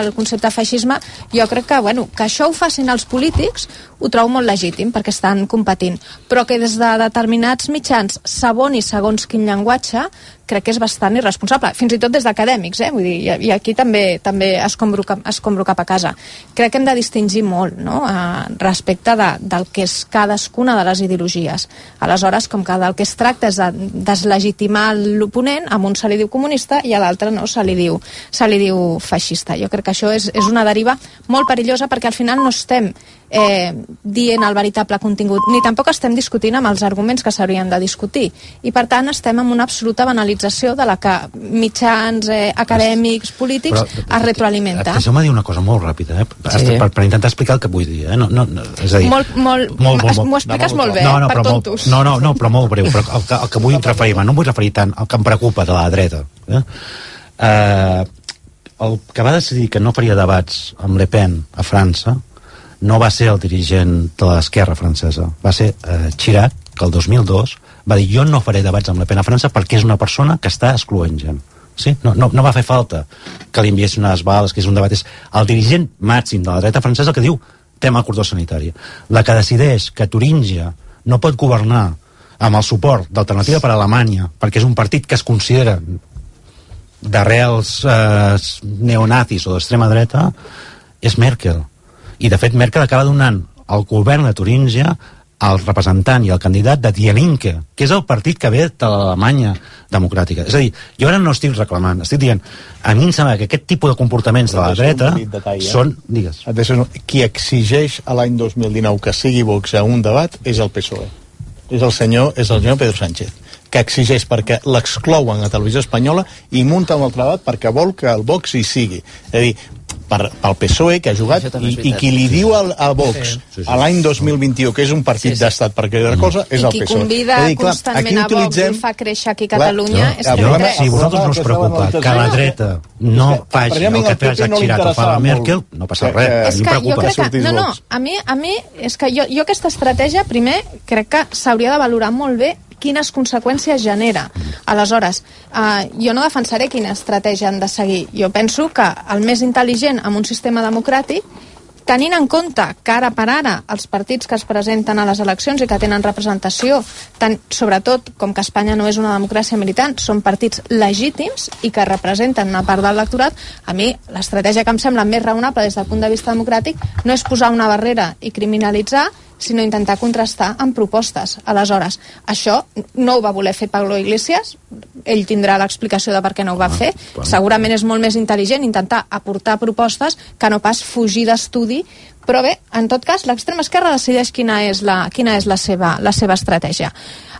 el concepte feixisme jo crec que, bueno, que això ho facin els polítics ho trobo molt legítim perquè estan competint però que des de determinats mitjans s'aboni segons quin llenguatge crec que és bastant irresponsable, fins i tot des d'acadèmics, eh? Vull dir, i, i aquí també també escombro cap, escombro cap a casa. Crec que hem de distingir molt no? eh, respecte de, del que és cadascuna de les ideologies. Aleshores, com que del que es tracta és de deslegitimar l'oponent, a un se li diu comunista i a l'altre no, se li, diu, se li diu feixista. Jo crec que això és, és una deriva molt perillosa perquè al final no estem eh, dient el veritable contingut, ni tampoc estem discutint amb els arguments que s'haurien de discutir. I per tant estem en una absoluta banalització de la que mitjans eh, acadèmics, polítics Però- es retroalimenta. Deixeu-me dir una cosa molt ràpida, eh? Sí. Per, per intentar explicar el que vull dir. Eh? No, no, no, és a dir, Molt, molt, m'ho expliques molt, bé, no, no, per però molt, tontos. no, no, no, però molt breu. Però el que, el que vull referir-me, no em vull referir tant al que em preocupa de la dreta. Eh? Eh, el que va decidir que no faria debats amb Le Pen a França no va ser el dirigent de l'esquerra francesa, va ser eh, Chirac, que el 2002 va dir jo no faré debats amb Le Pen a França perquè és una persona que està excloent gent. Sí? No, no, no va fer falta que li enviessin unes bales, que és un debat. És el dirigent màxim de la dreta francesa que diu tema cordó sanitari. La que decideix que Turíngia no pot governar amb el suport d'Alternativa per a Alemanya, perquè és un partit que es considera d'arrels eh, neonazis o d'extrema dreta, és Merkel. I, de fet, Merkel acaba donant al govern de Turíngia el representant i el candidat de Die Linke, que és el partit que ve de l'Alemanya democràtica. És a dir, jo ara no estic reclamant, estic dient, a mi em sembla que aquest tipus de comportaments de la dreta detall, eh? són, digues, Et deixo un- Qui exigeix a l'any 2019 que sigui Vox a un debat és el PSOE. És el senyor, és el senyor Pedro Sánchez que exigeix perquè l'exclouen a Televisió Espanyola i munta un altre debat perquè vol que el Vox hi sigui. És a dir, per, pel PSOE que ha jugat i, i qui li diu al, a Vox Sí, sí, sí. a l'any 2021 que és un partit d'estat perquè una cosa és I el qui PSOE. convida És a dir, clar, constantment aquí a Vox i fa créixer aquí a Clar, Catalunya no, és el que problema- si vosaltres no us preocupa que la dreta no faci el que fa no li Chirac o fa la Merkel, no passa res. A és que jo preocupa. crec que, no, no, a mi, a mi és que jo, jo aquesta estratègia primer crec que s'hauria de valorar molt bé quines conseqüències genera. Aleshores, eh, jo no defensaré quina estratègia han de seguir. Jo penso que el més intel·ligent en un sistema democràtic tenint en compte que ara per ara els partits que es presenten a les eleccions i que tenen representació, tant, sobretot com que Espanya no és una democràcia militant, són partits legítims i que representen una part del lectorat, a mi l'estratègia que em sembla més raonable des del punt de vista democràtic no és posar una barrera i criminalitzar, sinó intentar contrastar amb propostes. Aleshores, això no ho va voler fer Pablo Iglesias, ell tindrà l'explicació de per què no ho va fer. Segurament és molt més intel·ligent intentar aportar propostes que no pas fugir d'estudi però bé, en tot cas, l'extrema esquerra decideix quina és la, quina és la, seva, la seva estratègia.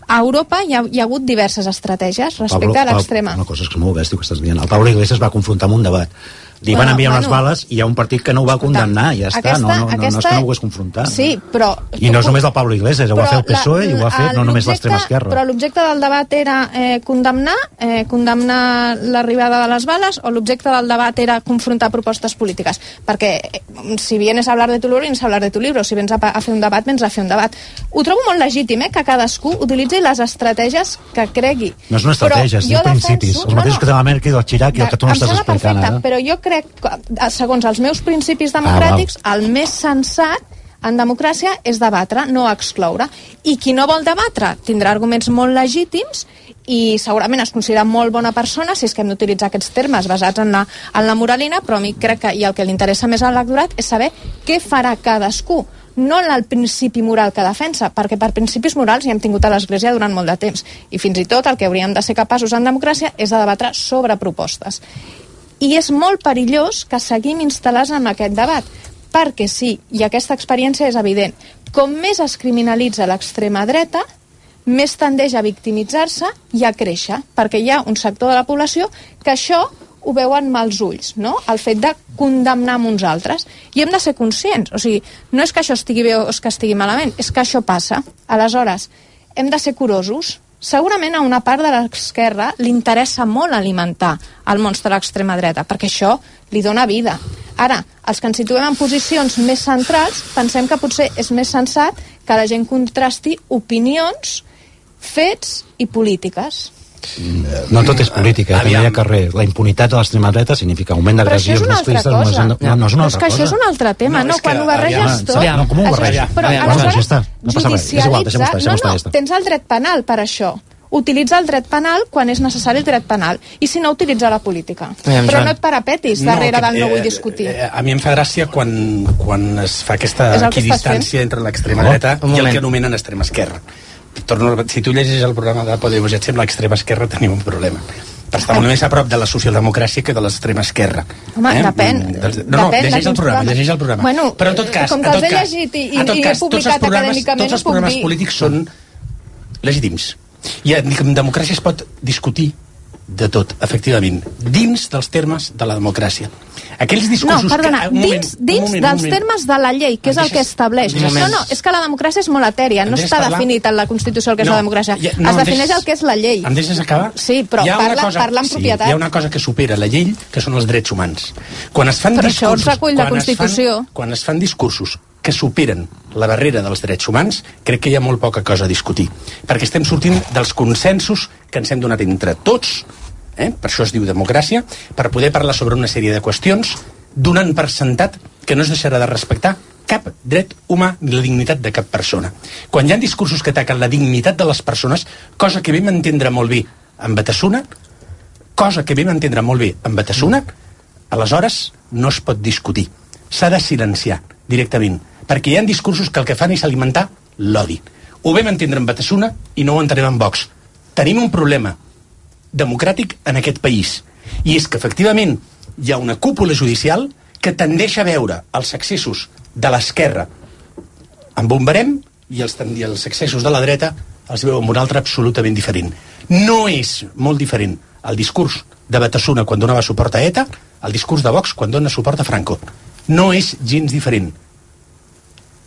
A Europa hi ha, hi ha hagut diverses estratègies respecte a l'extrema. Una cosa és que és molt bèstia que estàs dient. El Pablo Iglesias va confrontar amb un debat. Li Bueno, van enviar unes bueno. bales i hi ha un partit que no ho va condemnar, ja està. aquesta- no, no, no, no és aquesta- que no ho hagués confrontat. Sí, però... I no és només el Pablo Iglesias, ho va fer el PSOE i ho va fer no només l'extrema esquerra. Però l'objecte del debat era eh, condemnar, eh, condemnar l'arribada de les bales o l'objecte del debat era confrontar propostes polítiques? Perquè eh, si vienes a hablar de tu libro, vienes a hablar de tu libro. Si vens a, a fer un debat, vens a fer un debat. Ho trobo molt legítim, eh, que cadascú utilitzi les estratègies que cregui. No és una estratègia, és jo principis. Els mateixos que té la Merkel i el Chirac i el que tu no estàs explicant perfecte, ara. però jo crec que, eh, segons els meus principis democràtics, el més sensat en democràcia és debatre, no excloure. I qui no vol debatre tindrà arguments molt legítims i segurament es considera molt bona persona si és que hem d'utilitzar aquests termes basats en la, en la moralina, però a mi crec que i el que li interessa més al lectorat és saber què farà cadascú no el principi moral que defensa, perquè per principis morals ja hem tingut a l'Església durant molt de temps. I fins i tot el que hauríem de ser capaços en democràcia és de debatre sobre propostes i és molt perillós que seguim instal·lats en aquest debat perquè sí, i aquesta experiència és evident com més es criminalitza l'extrema dreta més tendeix a victimitzar-se i a créixer perquè hi ha un sector de la població que això ho veuen mals ulls, no? El fet de condemnar amb uns altres. I hem de ser conscients. O sigui, no és que això estigui bé o que estigui malament, és que això passa. Aleshores, hem de ser curosos segurament a una part de l'esquerra li interessa molt alimentar el monstre de l'extrema dreta, perquè això li dona vida. Ara, els que ens situem en posicions més centrals, pensem que potser és més sensat que la gent contrasti opinions, fets i polítiques. No tot és política, també hi ha carrer. La impunitat de l'extrema dreta significa augment Però això d'agressions és una altra cosa. No, no, no és una Però és altra que cosa. això és un altre tema, no? és Quan que, ho barreges aviam, tot... aviam, com ho és-? Però Aviam, aleshores ja està, no passa res, és igual, deixem-ho estar, deixem-ho no, estar, no, ja està. tens el dret penal per això. Utilitza el dret penal quan és necessari el dret penal i si no, utilitza la política. Aviam, Però no et parapetis No, darrere que- del no vull eh, discutir. Eh, a mi em fa gràcia quan, quan es fa aquesta És equidistància entre l'extrema Oh, dreta un i el que anomenen extrema esquerra. Torno, si tu llegis el programa de Podemos i et sembla extrema esquerra, tenim un problema. Per estar molt més a prop de la socialdemocràcia que de l'extrema esquerra. Home, depèn. Mm, dels- No, no, Depèn de llegeix el programa, llegeix el programa. Bueno, Però en tot cas, com que en els tot he cas, llegit i- i he cas, tots els publicat programes, acadèmicament, tots els programes polítics són legítims. I en democràcia es pot discutir de tot, efectivament, dins dels termes de la democràcia. Aquells No, discursos... perdona, que, moment, dins, dins moment, dels moment. termes de la llei, que és el que estableix. deixes- No, no, és que la democràcia és molt etèria, no deixes està parlar? definit en la Constitució el que és No, la democràcia. ja- no, es defineix deixes- el que és la llei. Em deixes acabar? Sí, però parla, cosa- parla amb sí, propietat. Hi ha una cosa que supera la llei, que són els drets humans. Quan es fan Però això discursos... ho recull la quan es fan- Constitució. quan es fan discursos que superen la barrera dels drets humans, crec que hi ha molt poca cosa a discutir. Perquè estem sortint dels consensos que ens hem donat entre tots, eh? per això es diu democràcia, per poder parlar sobre una sèrie de qüestions, donant per sentat que no es deixarà de respectar cap dret humà ni la dignitat de cap persona. Quan hi ha discursos que ataquen la dignitat de les persones, cosa que vam entendre molt bé amb Batasuna, cosa que vam entendre molt bé amb Batasuna, aleshores no es pot discutir. S'ha de silenciar directament, perquè hi ha discursos que el que fan és alimentar l'odi. Ho vam entendre amb Batasuna i no ho entenem amb Vox. Tenim un problema democràtic en aquest país. I és que, efectivament, hi ha una cúpula judicial que tendeix a veure els excessos de l'esquerra amb un barem i els, i els excessos de la dreta els veu amb un altre absolutament diferent. No és molt diferent el discurs de Batasuna quan donava suport a ETA al discurs de Vox quan dona suport a Franco. No és gens diferent.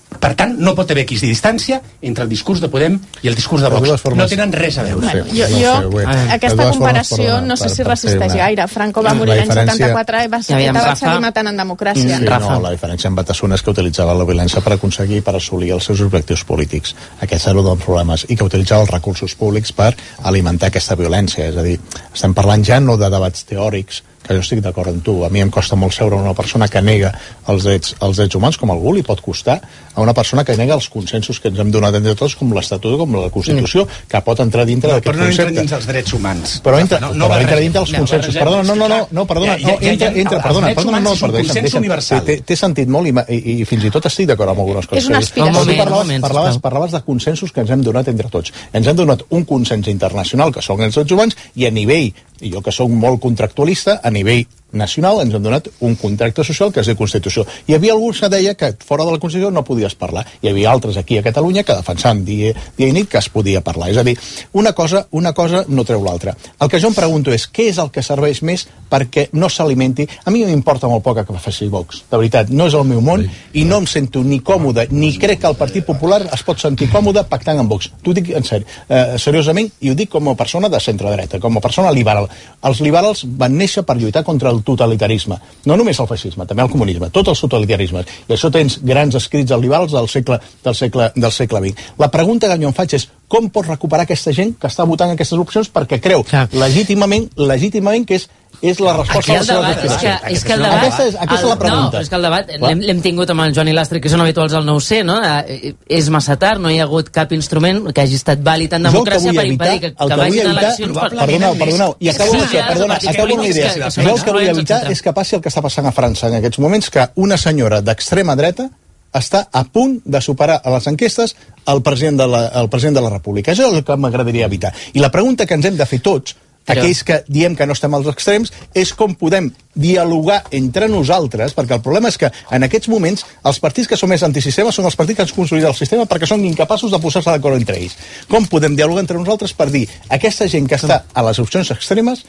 Per tant, no pot haver equidistància entre el discurs de Podem i el discurs de De Vox. formes- No tenen res a veure. Bueno, jo, no jo sé, bueno. De aquesta comparació perdona, no sé per- si per resisteix una- gaire. Franco va morir l'any diferència- 74 i va, Ja veiem, va Rafa. seguir matant en democràcia. Sí, no, la diferència amb Batasuna és que utilitzava la violència per aconseguir, per assolir els seus objectius polítics. Aquests eren un dels problemes. I que utilitzava els recursos públics per alimentar aquesta violència. És a dir, estem parlant ja no de debats teòrics, que jo estic d'acord amb tu. A mi em costa molt seure una persona que nega els drets, els drets humans, com algú li pot costar, a una persona que nega els consensos que ens hem donat entre tots, com l'Estatut, com la Constitució, que pot entrar dintre No, d'aquest però no entra concepte. dins els drets humans. Però entra, no, no, no però entra dintre dels No, consensos. barregem, Perdona, no, no, no, no, perdona, no, ja- ja- entra, ja- entra, els perdona, perdona, no, perdona, consens universal. Té, té sentit molt i, i, i fins i tot estic d'acord amb algunes coses. És una aspiració. Tu parlaves, parlaves, parlaves de consensos que ens hem donat entre tots. Ens hem donat un consens internacional, que són els drets humans, i a nivell, i jo que sóc molt contractualista, a nivell nacional ens hem donat un contracte social que és de Constitució. Hi havia alguns que deia que fora de la Constitució no podies parlar. Hi havia altres aquí a Catalunya que defensaven dia, dia i nit que es podia parlar. És a dir, una cosa, una cosa no treu l'altra. El que jo em pregunto és què és el que serveix més perquè no s'alimenti... A mi m'importa molt poc que faci Vox, de veritat. No és el meu món i no em sento ni còmode, ni crec que el Partit Popular es pot sentir còmode pactant amb Vox. T'ho dic en seri, eh, seriosament i ho dic com a persona de centre-dreta, com a persona liberal. Els liberals van néixer per lluitar contra el totalitarisme. No només el feixisme, també el comunisme, tots els totalitarismes. I això tens grans escrits als liberals del segle, del segle, del segle XX. La pregunta que jo em faig és com pot recuperar aquesta gent que està votant aquestes opcions perquè creu legítimament, legítimament que és és la resposta Aquí a el les seves debat, és que, és que el debat... Aquesta és, aquesta és la el- pregunta. No, és que el debat l'hem tingut amb el Joan i l'Astre, que són habituals al 9C, no? Eh, És massa tard, no hi ha hagut cap instrument que hagi estat vàlid en el democràcia per evitar, impedir que, el que vagin eleccions. per- perdoneu, perdoneu, i acabo, amb això, perdona, acabo amb una idea. Jo el que vull evitar és que passi el que està passant a França en aquests moments, que una senyora d'extrema dreta està a punt de superar a les enquestes el president de la, el president de la República. Això és el que m'agradaria evitar. I la pregunta que ens hem de fer tots, Però- aquells que diem que no estem als extrems, és com podem dialogar entre nosaltres, perquè el problema és que en aquests moments els partits que són més antisistema són els partits que ens consoliden el sistema perquè són incapaços de posar-se d'acord entre ells. Com podem dialogar entre nosaltres per dir aquesta gent que està a les opcions extremes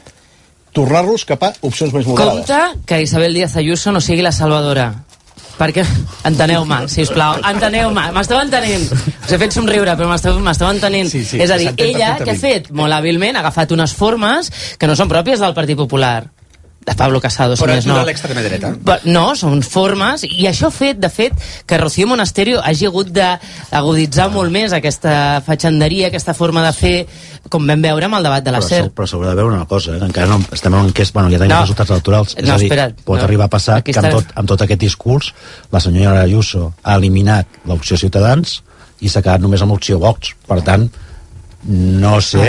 tornar-los cap a opcions més moderades? Compte que Isabel Díaz Ayuso no sigui la salvadora. Perquè... Enteneu-me, sisplau, enteneu-me, m'esteu entenent. Us he fet somriure, però m'esteu entenent. Sí, sí, és a dir, ella, què ha fet? Molt hàbilment, ha agafat unes formes que no són pròpies del Partit Popular de Pablo Casado, si Però més ajuda no. l'extrema dreta. Però, no, són formes, i això ha fet, de fet, que Rocío Monasterio hagi hagut d'aguditzar molt més aquesta fatxanderia, aquesta forma de fer, com vam veure amb el debat de la però, SER. però s'haurà de veure una cosa, eh? que encara no estem en enquest, bueno, ja tenim No. resultats electorals. És No, a dir, espera't, pot no. arribar a passar Aquí que amb tot, amb tot aquest discurs la senyora Ayuso ha eliminat l'opció Ciutadans i s'ha quedat només amb l'opció Vox. Per tant, no sé,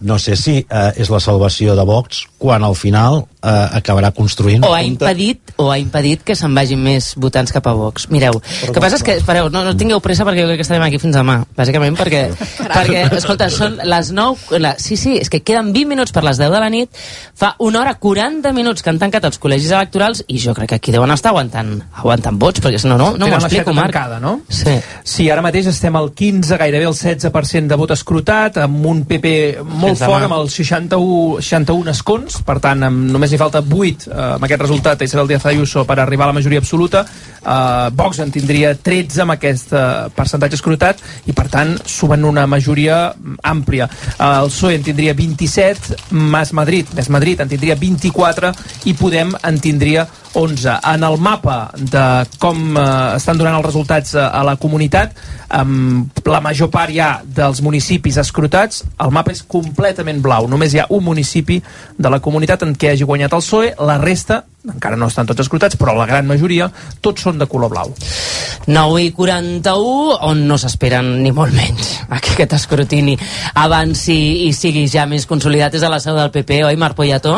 no sé si eh, és la salvació de Vox quan al final eh, acabarà construint... o ha impedit o ha impedit que se'n vagin més votants cap a Vox. Mireu, el que passa és que, espereu, no, no tingueu pressa perquè jo crec que estarem aquí fins demà, bàsicament perquè, perquè escolta, són les 9, la, sí, sí, és que queden 20 minuts per les 10 de la nit, fa una hora 40 minuts que han tancat els col·legis electorals i jo crec que aquí deuen estar aguantant, aguantant vots, perquè si no, no, no m'ho explico, Marc. tancada, no? Sí. Sí, ara mateix estem al 15, gairebé el 16% de vot escrutat, amb un PP molt Fins demà. fort, amb els 61, 61 escons, per tant, amb, només hi falta 8 eh, amb aquest resultat a Isabel Díaz Ayuso per arribar a la majoria absoluta. Eh, Vox en tindria 13 amb aquest eh, percentatge escrutat i, per tant, suben una majoria mm, àmplia. Eh, el PSOE en tindria 27, Mas Madrid, Més Madrid en tindria 24 i Podem en tindria 11. En el mapa de com eh, estan donant els resultats eh, a la comunitat, amb la major part ja dels municipis escrutats, el mapa és completament blau. Només hi ha un municipi de la comunitat en què hagi guanyat el PSOE, la resta encara no estan tots escrutats, però la gran majoria tots són de color blau. 9 i 41, on no s'esperen ni molt menys que <laughs> aquest escrutini avanci i sigui ja més consolidat és a la seu del PP, oi, Marc Poyato?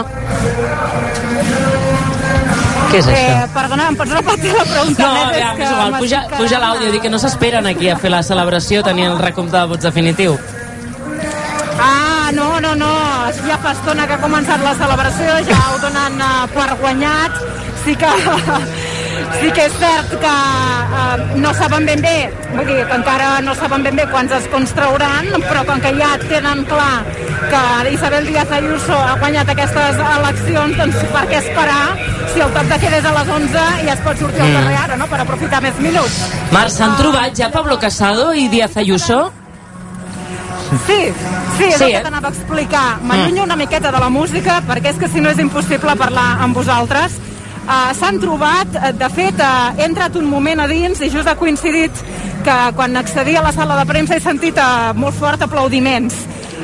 Què és això? Eh, perdona, em pots repetir la pregunta? No, ja, és igual, puja, puja l'àudio, dic que no s'esperen aquí a fer la celebració, tenir el recompte de vots definitiu. Ah, no, no, no, ja fa estona que ha començat la celebració, ja ho donen uh, per guanyat. Sí que, <laughs> sí que és cert que uh, no saben ben bé, vull dir, que encara no saben ben bé quants escons trauran, però com que ja tenen clar que Isabel Díaz Ayuso ha guanyat aquestes eleccions, doncs per què esperar si el toc de queda és a les 11 i es pot sortir al Mm. carrer ara, no?, per aprofitar més minuts. Marc, s'han trobat ja Pablo Casado i Díaz Ayuso? Sí, sí, és Sí, el que eh? t'anava a explicar. M'allunyo una miqueta de la música, perquè és que si no és impossible parlar amb vosaltres. Uh, S'han trobat, eh, de fet, uh, he entrat un moment a dins i just ha coincidit que quan accedia a la sala de premsa he sentit uh, molt fort aplaudiments.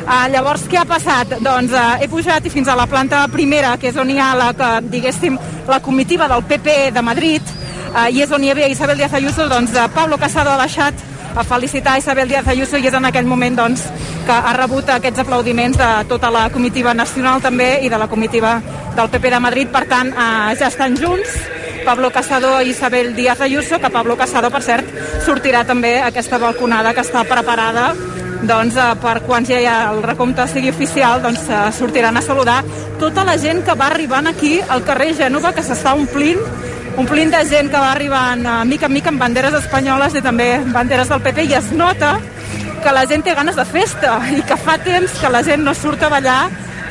Uh, llavors, què ha passat? Doncs uh, he pujat i fins a la planta primera, que és on hi ha la, que, diguéssim, la comitiva del PP de Madrid, uh, i és on hi havia Isabel Díaz Ayuso, doncs uh, Pablo Casado ha baixat a felicitar Isabel Díaz Ayuso i és en aquell moment doncs, que ha rebut aquests aplaudiments de tota la comitiva nacional també i de la comitiva del PP de Madrid. Per tant, eh, ja estan junts Pablo Casado i Isabel Díaz Ayuso, que Pablo Casado, per cert, sortirà també aquesta balconada que està preparada doncs, eh, per quan ja el recompte sigui oficial, doncs eh, sortiran a saludar tota la gent que va arribant aquí al carrer Gènova, que s'està omplint omplint de gent que va arribant eh, mica en mica amb banderes espanyoles i també banderes del PP i es nota que la gent té ganes de festa i que fa temps que la gent no surt a ballar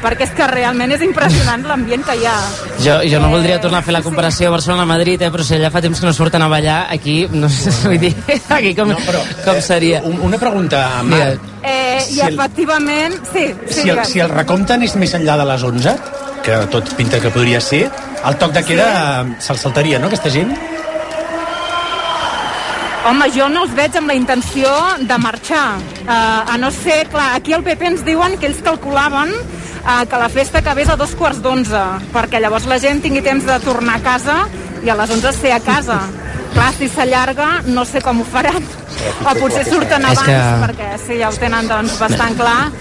perquè és que realment és impressionant l'ambient que hi ha. Jo, jo no voldria tornar a fer la comparació Barcelona-Madrid, eh, però si allà fa temps que no surten a ballar, aquí, no sé, <laughs> vull dir, aquí com, no, però, com seria? Un- Una pregunta, Marc. Eh, Si I el- efectivament, sí, sí, Si el, si el recompte anés més enllà de les 11, que tot pinta que podria ser, el toc de queda sí. se'l saltaria, no, aquesta gent? Home, jo no els veig amb la intenció de marxar. Uh, a no ser, clar, aquí al PP ens diuen que ells calculaven uh, que la festa acabés a dos quarts d'onze, perquè llavors la gent tingui temps de tornar a casa i a les onze ser a casa. Clar, si s'allarga, no sé com ho faran. O potser surten És abans, que- perquè sí, ja ho tenen doncs, bastant clar.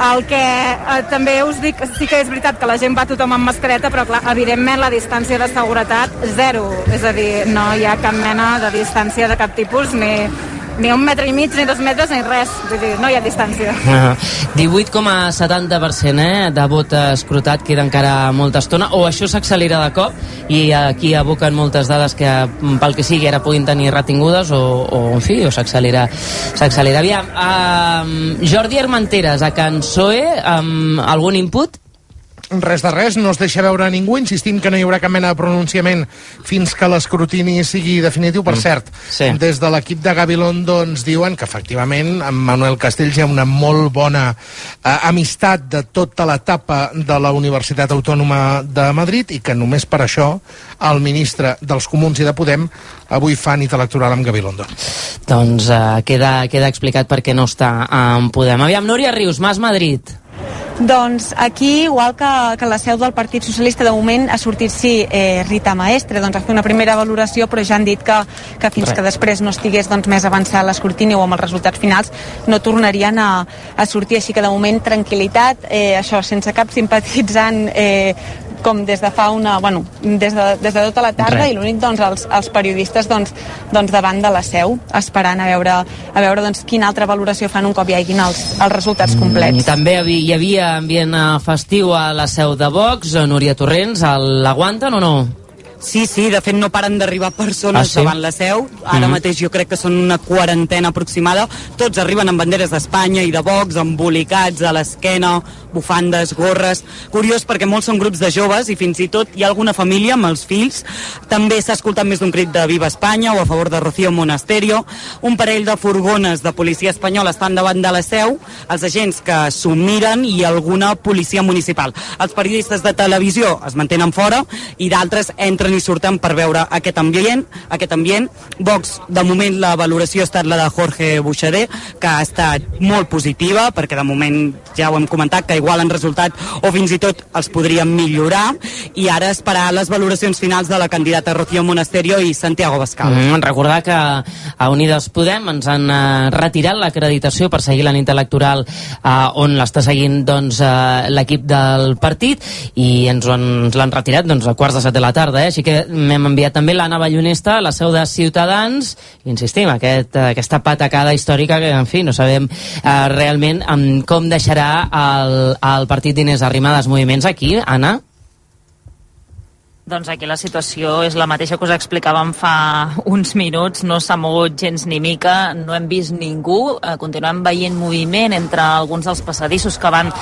El que eh, també us dic, sí que és veritat que la gent va tothom amb mascareta, però clar, evidentment la distància de seguretat, zero. És a dir, no hi ha cap mena de distància de cap tipus, ni, ni un metre i mig, ni dos metres, ni res. Vull dir, no hi ha distància. <laughs> Uh, 18,70% eh, de vot escrutat queda encara molta estona o això s'accelera de cop i aquí aboquen moltes dades que mm, pel que sigui ara puguin tenir retingudes o, o en fi, o s'accelera s'accelera. Aviam, uh, Jordi Armenteres a Can Soe, um, algun input? Res de res, no es deixa veure a ningú, insistint que no hi haurà cap mena de pronunciament fins que l'escrutini sigui definitiu. Per Mm. cert, Sí. des de l'equip de Gabilondo ens diuen que efectivament amb Manuel Castells hi ha una molt bona eh, amistat de tota l'etapa de la Universitat Autònoma de Madrid i que només per això el ministre dels Comuns i de Podem avui fa nit electoral amb Gabilondo. Doncs uh, queda, queda explicat per què no està en Podem. Aviam, Núria Rius, Mas Madrid. Doncs aquí, igual que, que la seu del Partit Socialista, de moment ha sortit, sí, eh, Rita Maestre, doncs a fer una primera valoració, però ja han dit que, que fins Res. que després no estigués doncs, més avançat l'escrutini o amb els resultats finals, no tornarien a, a sortir. Així que de moment tranquil·litat, eh, això, sense cap simpatitzant eh, com des de fa una... Bueno, des de, des de tota la tarda Res. i l'únic, doncs, els, els periodistes doncs, doncs davant de la seu, esperant a veure, a veure doncs, quina altra valoració fan un cop hi haguin els, els resultats complets. Mm, també hi havia, hi havia ambient festiu a la seu de Vox, Núria Torrents, l'aguanten o no? Sí, sí, de fet no paren d'arribar persones Ah, sí? davant la seu. Ara Mhm. mateix jo crec que són una quarantena aproximada. Tots arriben amb banderes d'Espanya i de Vox, embolicats a l'esquena, bufandes, gorres... Curiós perquè molts són grups de joves i fins i tot hi ha alguna família amb els fills. També s'ha escoltat més d'un crit de Viva Espanya o a favor de Rocío Monasterio. Un parell de furgones de policia espanyola estan davant de la seu, els agents que s'ho miren i alguna policia municipal. Els periodistes de televisió es mantenen fora i d'altres entren i surten per veure aquest ambient. Aquest ambient. Vox, de moment, la valoració ha estat la de Jorge Buixader, que ha estat molt positiva, perquè de moment ja ho hem comentat, que igual en resultat o fins i tot els podríem millorar, i ara esperar les valoracions finals de la candidata Rocío Monasterio i Santiago Bascal. Mm, recordar que a Unides Podem ens han eh, retirat l'acreditació per seguir la nit electoral eh, on l'està seguint doncs, eh, l'equip del partit i han- ens l'han retirat doncs, a quarts de set de la tarda. Eh? Així que m'hem enviat també l'Anna Ballonesta, a la seu de Ciutadans, insistim, aquest, aquesta patacada històrica que, en fi, no sabem eh, realment com deixarà el, el partit d'Inés Arrimadas Moviments aquí, Anna? Doncs aquí la situació és la mateixa que us explicàvem fa uns minuts, no s'ha mogut gens ni mica, no hem vist ningú, eh, continuem veient moviment entre alguns dels passadissos que van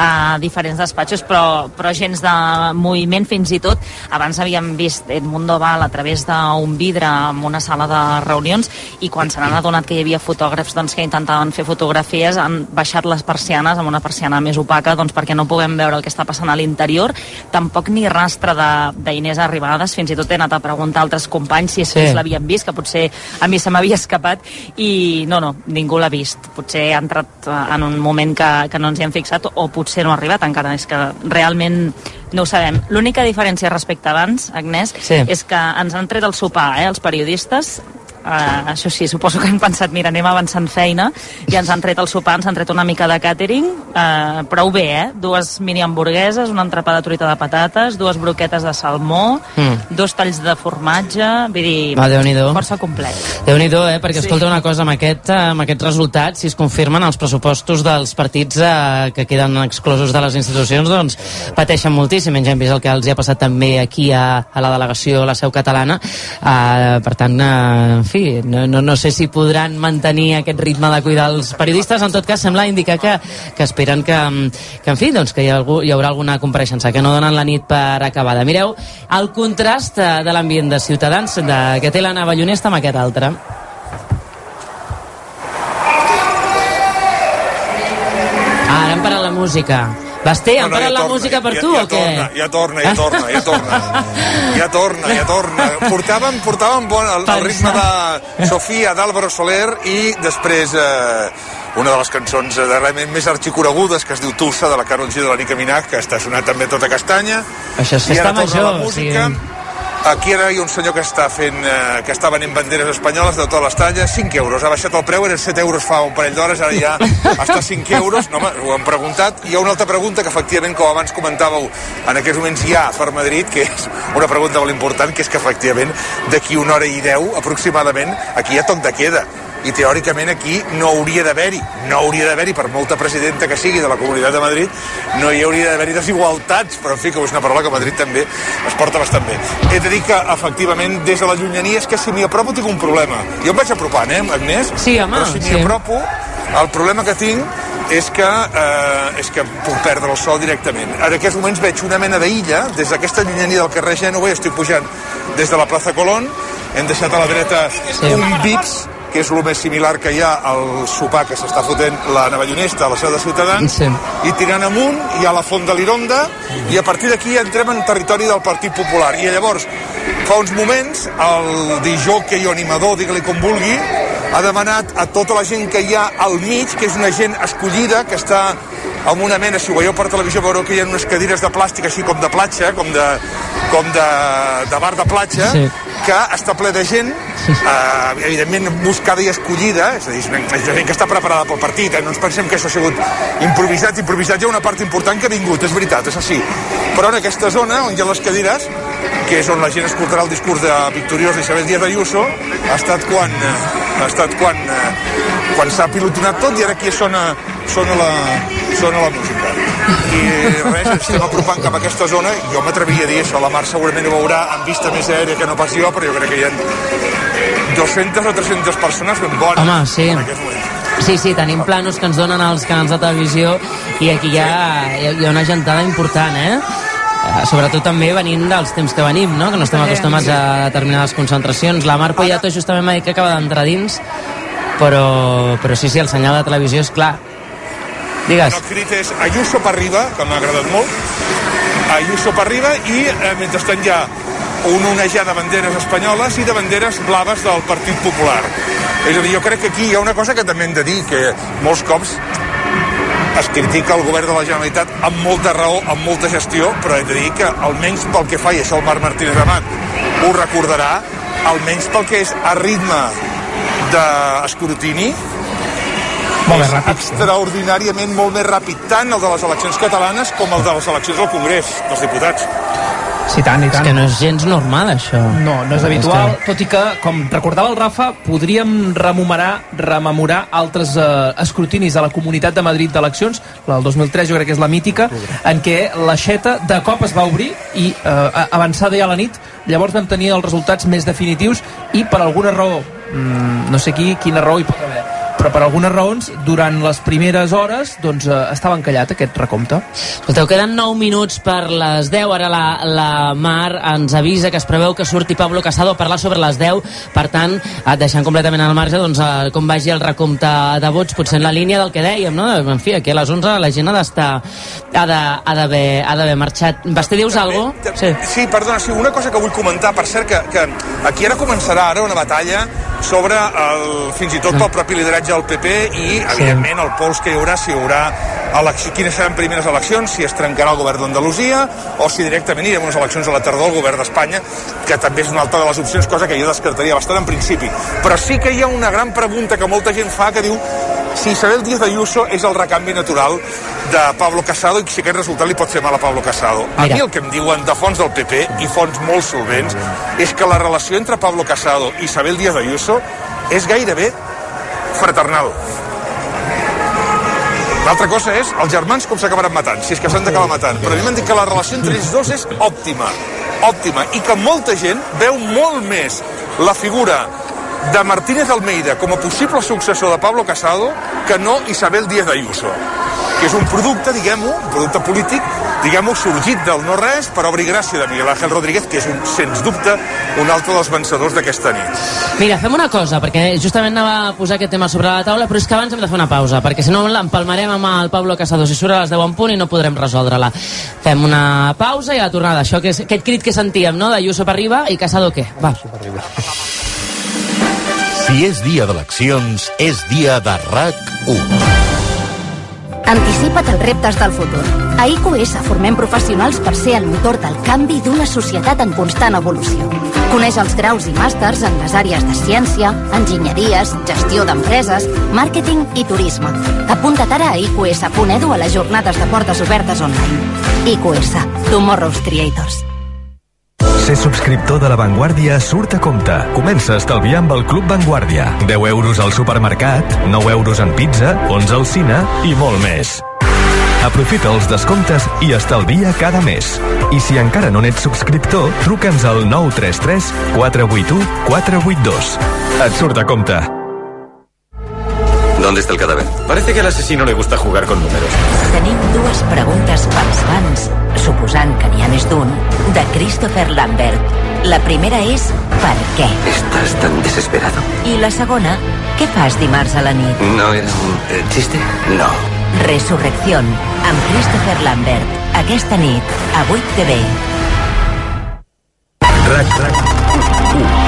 a diferents despatxos, però, però gens de moviment fins i tot. Abans havíem vist Edmundo Val a través d'un vidre en una sala de reunions i quan se n'han adonat que hi havia fotògrafs doncs, que intentaven fer fotografies han baixat les persianes amb una persiana més opaca doncs, perquè no puguem veure el que està passant a l'interior, tampoc ni rastre de, d'Inés Arribades, fins i tot he anat a preguntar a altres companys si és Sí. que l'havien vist, que potser a mi se m'havia escapat, i no, no, ningú l'ha vist. Potser ha entrat eh, en un moment que, que no ens hi hem fixat, o potser no ha arribat encara, és que realment no ho sabem. L'única diferència respecte a abans, Agnès, Sí. és que ens han tret el sopar, eh, els periodistes, Uh, això sí, suposo que hem pensat, mira, anem avançant feina, i ens han tret el sopar, ens han tret una mica de catering, uh, prou bé, eh? Dues mini hamburgueses, una entrepà de truita de patates, dues broquetes de salmó, Mm. dos talls de formatge, vull dir, Va, Déu-n'hi-do. força complet. déu nhi eh? perquè Sí. escolta una cosa, amb, aquest, eh, amb aquests resultats, si es confirmen els pressupostos dels partits eh, que queden exclosos de les institucions, doncs pateixen moltíssim. Ja hem vist el que els hi ha passat també aquí a, a la delegació, a la seu catalana. Eh, per tant, eh, en fi, no, no, no sé si podran mantenir aquest ritme de cuidar els periodistes. En tot cas, sembla indicar que, que esperen que, que en fi, doncs, que hi, ha algú, hi haurà alguna compareixença, que no donen la nit per acabada. Mireu, el contrast eh, de l'ambient de Ciutadans de, que té l'Anna Ballonesta amb aquest altre. Ara han parat la música. Basté, han parat la música per ja, tu ja o què? Torna, ja torna, ja torna, ja torna. <laughs> Ja torna, ja torna. Portàvem, portàvem bon, el, el ritme de Sofia d'Àlvaro Soler i després eh, una de les cançons eh, de realment més arxiconegudes que es diu Tulsa de la Carol G de la Nica Minaj que està sonant també tota castanya Això torna major, la música o sigui- Aquí ara hi ha un senyor que està fent, eh, que està venent banderes espanyoles de totes les talles, 5 euros, ha baixat el preu, eren 7 euros fa un parell d'hores, ara ja està a 5 euros, no, home, ho hem preguntat. Hi ha una altra pregunta que efectivament, com abans comentàveu, en aquests moments hi ha per Madrid, que és una pregunta molt important, que és que efectivament d'aquí una hora i deu aproximadament, aquí hi ha toc de queda i teòricament aquí no hauria d'haver-hi no hauria d'haver-hi, per molta presidenta que sigui de la Comunitat de Madrid, no hi hauria d'haver-hi desigualtats, però en fi, que és una paraula que Madrid també es porta bastant bé. He de dir que, efectivament, des de la llunyania és que si m'hi apropo tinc un problema. Jo em vaig apropant, eh, Agnès? Sí, home, Però si m'hi sí. apropo, el problema que tinc és que, eh, és que puc perdre el sol directament. En aquests moments veig una mena d'illa, des d'aquesta llunyania del carrer Gènova, i estic pujant des de la plaça Colón, hem deixat a la dreta sí. un Vips, que és el més similar que hi ha al sopar que s'està fotent la navallonesta a la seu de Ciutadans, Sí. i tirant amunt hi ha la Font de l'Ironda, i a partir d'aquí entrem en territori del Partit Popular. I llavors, fa uns moments, el disjockey o animador, digue-li com vulgui, ha demanat a tota la gent que hi ha al mig, que és una gent escollida, que està amb una mena, si ho veieu per televisió veureu que hi ha unes cadires de plàstic així com de platja, com de, com de, de bar de platja, Sí. que està ple de gent, <laughs> eh, evidentment buscada i escollida, és a dir, és gent que està preparada pel partit, eh? no ens pensem que això ha sigut improvisat, improvisat hi ha una part important que ha vingut, és veritat, és així. Però en aquesta zona, on hi ha les cadires, que és on la gent escoltarà el discurs de victoriós d'Isabel Díaz Ayuso, ha estat quan, eh, ha estat quan, eh, quan s'ha pilotonat tot i ara aquí sona, sona, la, sona la música. I res, ens estem apropant cap a aquesta zona i jo m'atreviria a dir això, la Mar segurament ho veurà amb vista més aèria que no pas jo, però jo crec que hi ha 200 o 300 persones ben bones Home, sí. en aquests moments. Sí, sí, tenim planos que ens donen els canals de televisió i aquí hi ha, hi ha una gentada important, eh? Eh, sobretot també venint dels temps que venim, no? que no estem acostumats a determinades concentracions. La Mar Poyato justament m'ha dit que acaba d'entrar dins, però, però sí, sí, el senyal de televisió és clar. Digues. El crit és Ayuso per arriba, que m'ha agradat molt, Ayuso per arriba i eh, mentrestant hi ha un onejar de banderes espanyoles i de banderes blaves del Partit Popular. És a dir, jo crec que aquí hi ha una cosa que també hem de dir, que molts cops es critica el govern de la Generalitat amb molta raó, amb molta gestió, però he de dir que almenys pel que fa, i això el Marc Martínez Amat ho recordarà, almenys pel que és a ritme d'escrutini, Molt més és ràpid, extraordinàriament molt més ràpid tant el de les eleccions catalanes com el de les eleccions al Congrés dels Diputats. Sí, tant, i És tant. que no és gens normal, això. No, no és habitual, que- tot i que, com recordava el Rafa, podríem rememorar, rememorar altres eh, escrutinis a la Comunitat de Madrid d'eleccions, la del 2003 jo crec que és la mítica, en què l'aixeta de cop es va obrir i eh, avançada ja la nit, llavors vam tenir els resultats més definitius i per alguna raó, mm, no sé qui, quina raó hi pot haver, però per algunes raons, durant les primeres hores, doncs eh, estava encallat aquest recompte. Escolteu, queden 9 minuts per les 10. Ara la, la Mar ens avisa que es preveu que surti Pablo Casado a parlar sobre les 10. Per tant, eh, deixant completament al marge doncs, eh, com vagi el recompte de vots, potser en la línia del que dèiem, no? En fi, aquí a les 11 la gent ha d'estar ha d'haver ha d'haver marxat. Basté, dius alguna cosa? Sí. sí, perdona, sí, una cosa que vull comentar, per cert, que, que aquí ara començarà ara una batalla sobre el, fins i tot pel propi lideratge del PP i, evidentment, el pols que hi haurà, si hi haurà elecció, quines seran primeres eleccions, si es trencarà el govern d'Andalusia o si directament anirem a unes eleccions a la tardor al govern d'Espanya, que també és una altra de les opcions, cosa que jo descartaria bastant en principi. Però sí que hi ha una gran pregunta que molta gent fa que diu si Isabel Díaz Ayuso és el recanvi natural de Pablo Casado i si aquest resultat li pot fer mal a Pablo Casado. A Mira. mi el que em diuen de fons del PP i fons molt solvents és que la relació entre Pablo Casado i Isabel Díaz Ayuso és gairebé fraternal. L'altra cosa és els germans com s'acabaran matant, si és que s'han d'acabar matant. Però a mi m'han dit que la relació entre ells dos és òptima, òptima, i que molta gent veu molt més la figura de Martínez Almeida com a possible successor de Pablo Casado que no Isabel Díaz Ayuso que és un producte, diguem-ho, un producte polític, diguem-ho, sorgit del no-res per obra i gràcia de Miguel Ángel Rodríguez, que és, un, sens dubte, un altre dels vencedors d'aquesta nit. Mira, fem una cosa, perquè justament anava a posar aquest tema sobre la taula, però és que abans hem de fer una pausa, perquè si no l'empalmarem amb el Pablo Casado si surt a les 10 en punt i no podrem resoldre-la. Fem una pausa i a la tornada. Això que és, aquest crit que sentíem, no?, d'Ayuso per arriba i Casado què? Va. Si és dia d'eleccions, és dia de RAC1. Anticipa't als reptes del futur. A IQS formem professionals per ser el motor del canvi d'una societat en constant evolució. Coneix els graus i màsters en les àrees de ciència, enginyeries, gestió d'empreses, màrqueting i turisme. Apunta't ara a iqs.edu a les jornades de portes obertes online. IQS, Tomorrow's Creators. Ser subscriptor de La Vanguardia surt a compte. Comença a estalviar amb el Club Vanguardia. 10 euros al supermercat, 9 euros en pizza, 11 al cine i molt més. Aprofita els descomptes i estalvia cada mes. I si encara no n'ets subscriptor, truca'ns al 933 481 482. Et surt a compte. ¿Dónde está el cadáver? Parece que al asesino le gusta jugar con números. Tenim dues preguntes pels fans, suposant que n'hi ha més d'un, de Christopher Lambert. La primera és per què? ¿Estás tan desesperado? I la segona, què fas dimarts a la nit? ¿No era un eh, chiste? No. Resurrección, amb Christopher Lambert. Aquesta nit, a 8 TV. RAC, RAC,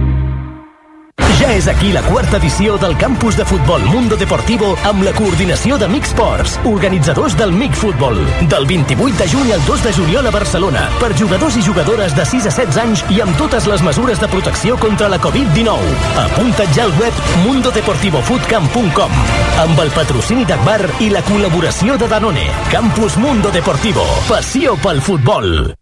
Ja és aquí la quarta edició del campus de futbol Mundo Deportivo amb la coordinació de MIC Sports, organitzadors del MIC Futbol. Del 28 de juny al 2 de juliol a Barcelona, per jugadors i jugadores de 6 a 16 anys i amb totes les mesures de protecció contra la Covid-19. Apunta't ja al web mundodeportivofoodcamp.com amb el patrocini d'Agbar i la col·laboració de Danone. Campus Mundo Deportivo. Passió pel futbol.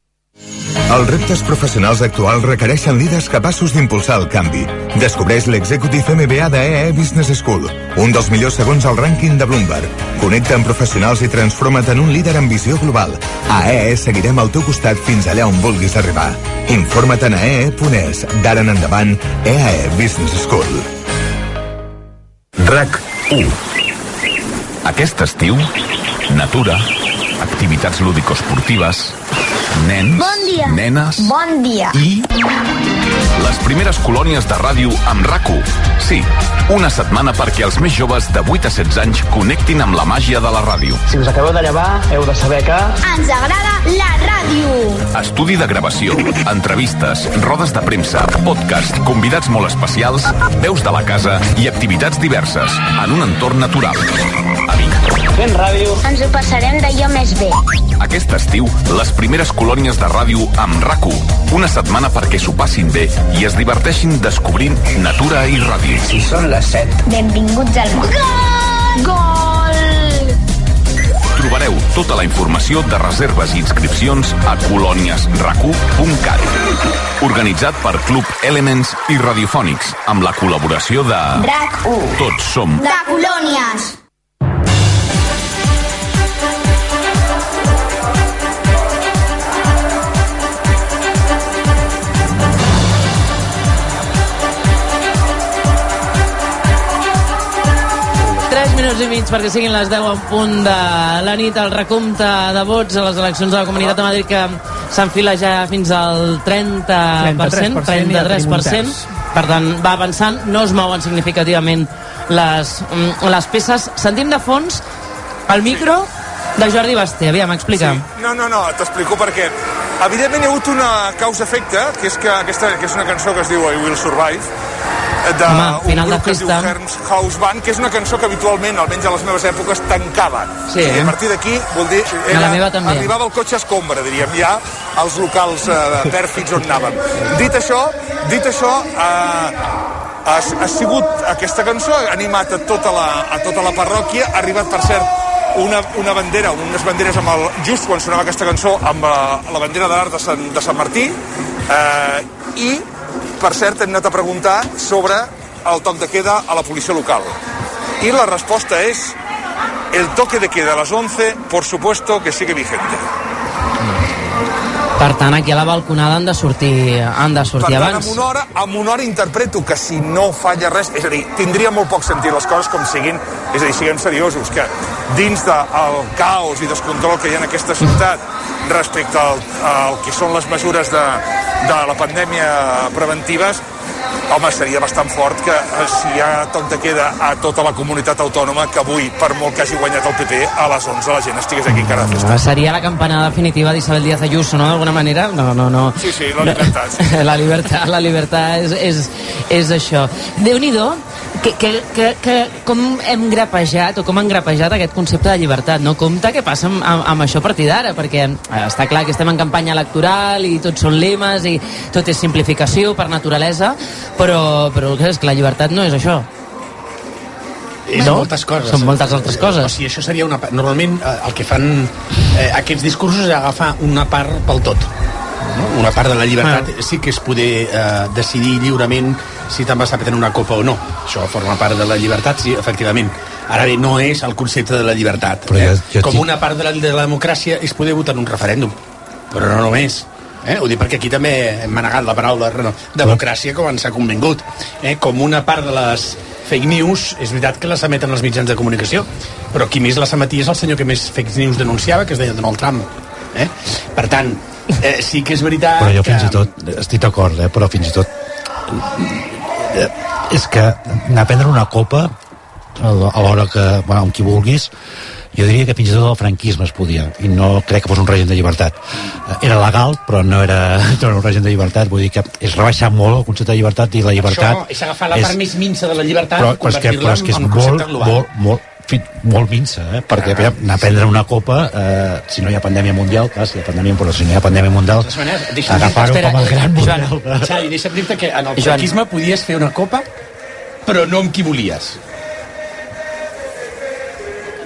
Els reptes professionals actuals requereixen líders capaços d'impulsar el canvi. Descobreix l'Executive MBA de EE Business School, un dels millors segons al rànquing de Bloomberg. Connecta amb professionals i transforma't en un líder amb visió global. A EE seguirem al teu costat fins allà on vulguis arribar. Informa't en aee.es. D'ara en endavant, EAE Business School. RAC 1 Aquest estiu, natura, activitats lúdico-esportives, nens, Bon dia. nenes Bon dia. i les primeres colònies de ràdio amb rac Sí, una setmana perquè els més joves de 8 a 16 anys connectin amb la màgia de la ràdio. Si us acabeu de llevar, heu de saber que... Ens agrada la ràdio. Estudi de gravació, <laughs> entrevistes, rodes de premsa, podcast, convidats molt especials, veus de la casa i activitats diverses en un entorn natural. Amic, Fent ràdio. Ens ho passarem d'allò més bé. aquest estiu, les primeres colònies de ràdio amb rac Una setmana perquè s'ho passin bé i es diverteixin descobrint natura i ràdio. Si són les 7. Benvinguts al món. Gol! Gol! Trobareu tota la informació de reserves i inscripcions a colòniesracu.cat. Organitzat per Club Elements i Radiofònics, amb la col·laboració de... RAC 1. Tots som De colònies. Minuts i mig perquè siguin les 10 en punt de la nit el recompte de vots a les eleccions de la Comunitat de Madrid que s'enfila ja fins al 30%, 33%, 33%, per tant va avançant, no es mouen significativament les, mm, les peces. Sentim de fons el micro de Jordi Basté, aviam, explica. Sí. No, no, no, t'explico perquè evidentment hi ha hagut una causa-efecte, que és que aquesta que és una cançó que es diu I Will Survive, d'un Home, final grup de que es diu festa. Herms House Band, que és una cançó que habitualment, almenys a les meves èpoques, tancava. Sí. I a partir d'aquí, vol dir... A la meva també. Arribava el cotxe escombra, diríem, ja als locals eh, pèrfids on anàvem. Dit això, dit això, eh, ha, ha sigut aquesta cançó, ha animat a tota la, a tota la parròquia, ha arribat, per cert, una, una bandera, unes banderes amb el, just quan sonava aquesta cançó, amb la, la bandera de l'art de, Sant, de Sant Martí, eh, i, per cert, hem anat a preguntar sobre el toc de queda a la policia local. I la resposta és el toque de queda a las 11, por supuesto que sigue vigente. Per tant, aquí a la balconada han de sortir, han de sortir per tant, abans. amb una, hora, amb una hora interpreto que si no falla res, és a dir, tindria molt poc sentit les coses com siguin, és a dir, siguem seriosos, que dins del caos i descontrol que hi ha en aquesta ciutat respecte al, al que són les mesures de, de la pandèmia preventives, home, seria bastant fort que eh, si hi ha toc de queda a tota la comunitat autònoma, que avui, per molt que hagi guanyat el PP, a les 11 la gent estigués aquí encara de festa. Seria la campanada definitiva d'Isabel Díaz Ayuso, no? D'alguna manera? No, no, no. Sí, sí, la libertat. <laughs> La libertat, la libertat és, és, és això. Déu-n'hi-do, que, que, que, que com hem grapejat o com han grapejat aquest concepte de llibertat, no? Compte què passa amb, amb, amb això a partir d'ara, perquè eh, està clar que estem en campanya electoral i tots són lemes i tot és simplificació per naturalesa, però, però és que la llibertat no és això. És No? moltes coses. Són moltes altres coses. O sigui, això seria una... Normalment eh, el que fan eh, aquests discursos és agafar una part pel tot. No? Una part de la llibertat sí que és poder eh, decidir lliurement si te'n vas a prendre una copa o no. Això forma part de la llibertat, sí, efectivament. Ara bé, no és el concepte de la llibertat. Però eh? jo- jo Com una part de la, de la democràcia és poder votar en un referèndum, però no només. Eh? Ho dic perquè aquí també hem manegat la paraula no, democràcia com ens ha convingut. Eh? Com una part de les fake news, és veritat que les emeten els mitjans de comunicació, però qui més les emetia és el senyor que més fake news denunciava, que es deia Donald Trump. Eh? Per tant, eh, sí que és veritat Però jo que... fins i tot, estic d'acord, eh, però fins i tot és que anar a prendre una copa a l'hora que, bueno, amb qui vulguis jo diria que fins i tot el franquisme es podia i no crec que fos un règim de llibertat. Eh, era legal però no era, <laughs> no era un règim de llibertat vull dir que és rebaixar molt el concepte de llibertat i la llibertat Això és agafar la part més minsa de la llibertat però, però, és que, però és que és molt, molt, molt, molt minsa, eh? perquè ah, anar a prendre una copa, eh, si no hi ha pandèmia mundial, clar, si hi ha pandèmia, però si no hi ha pandèmia mundial, agafar-ho com a gran Joan, model. Xavi, deixa'm dir-te que en el Joan. franquisme podies fer una copa, però no amb qui volies.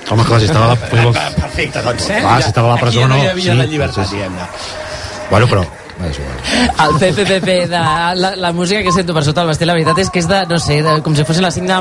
Home, clar, si estava a la... Ah, Perfecte, doncs, eh? Clar, si estava a la presó, Aquí no. no hi havia Sí, la llibertat, sí. Bueno, però... És igual. El PPPP de la, la música que sento per sota el vestit, la veritat és que és de, no sé, de, com si fossin les 5 de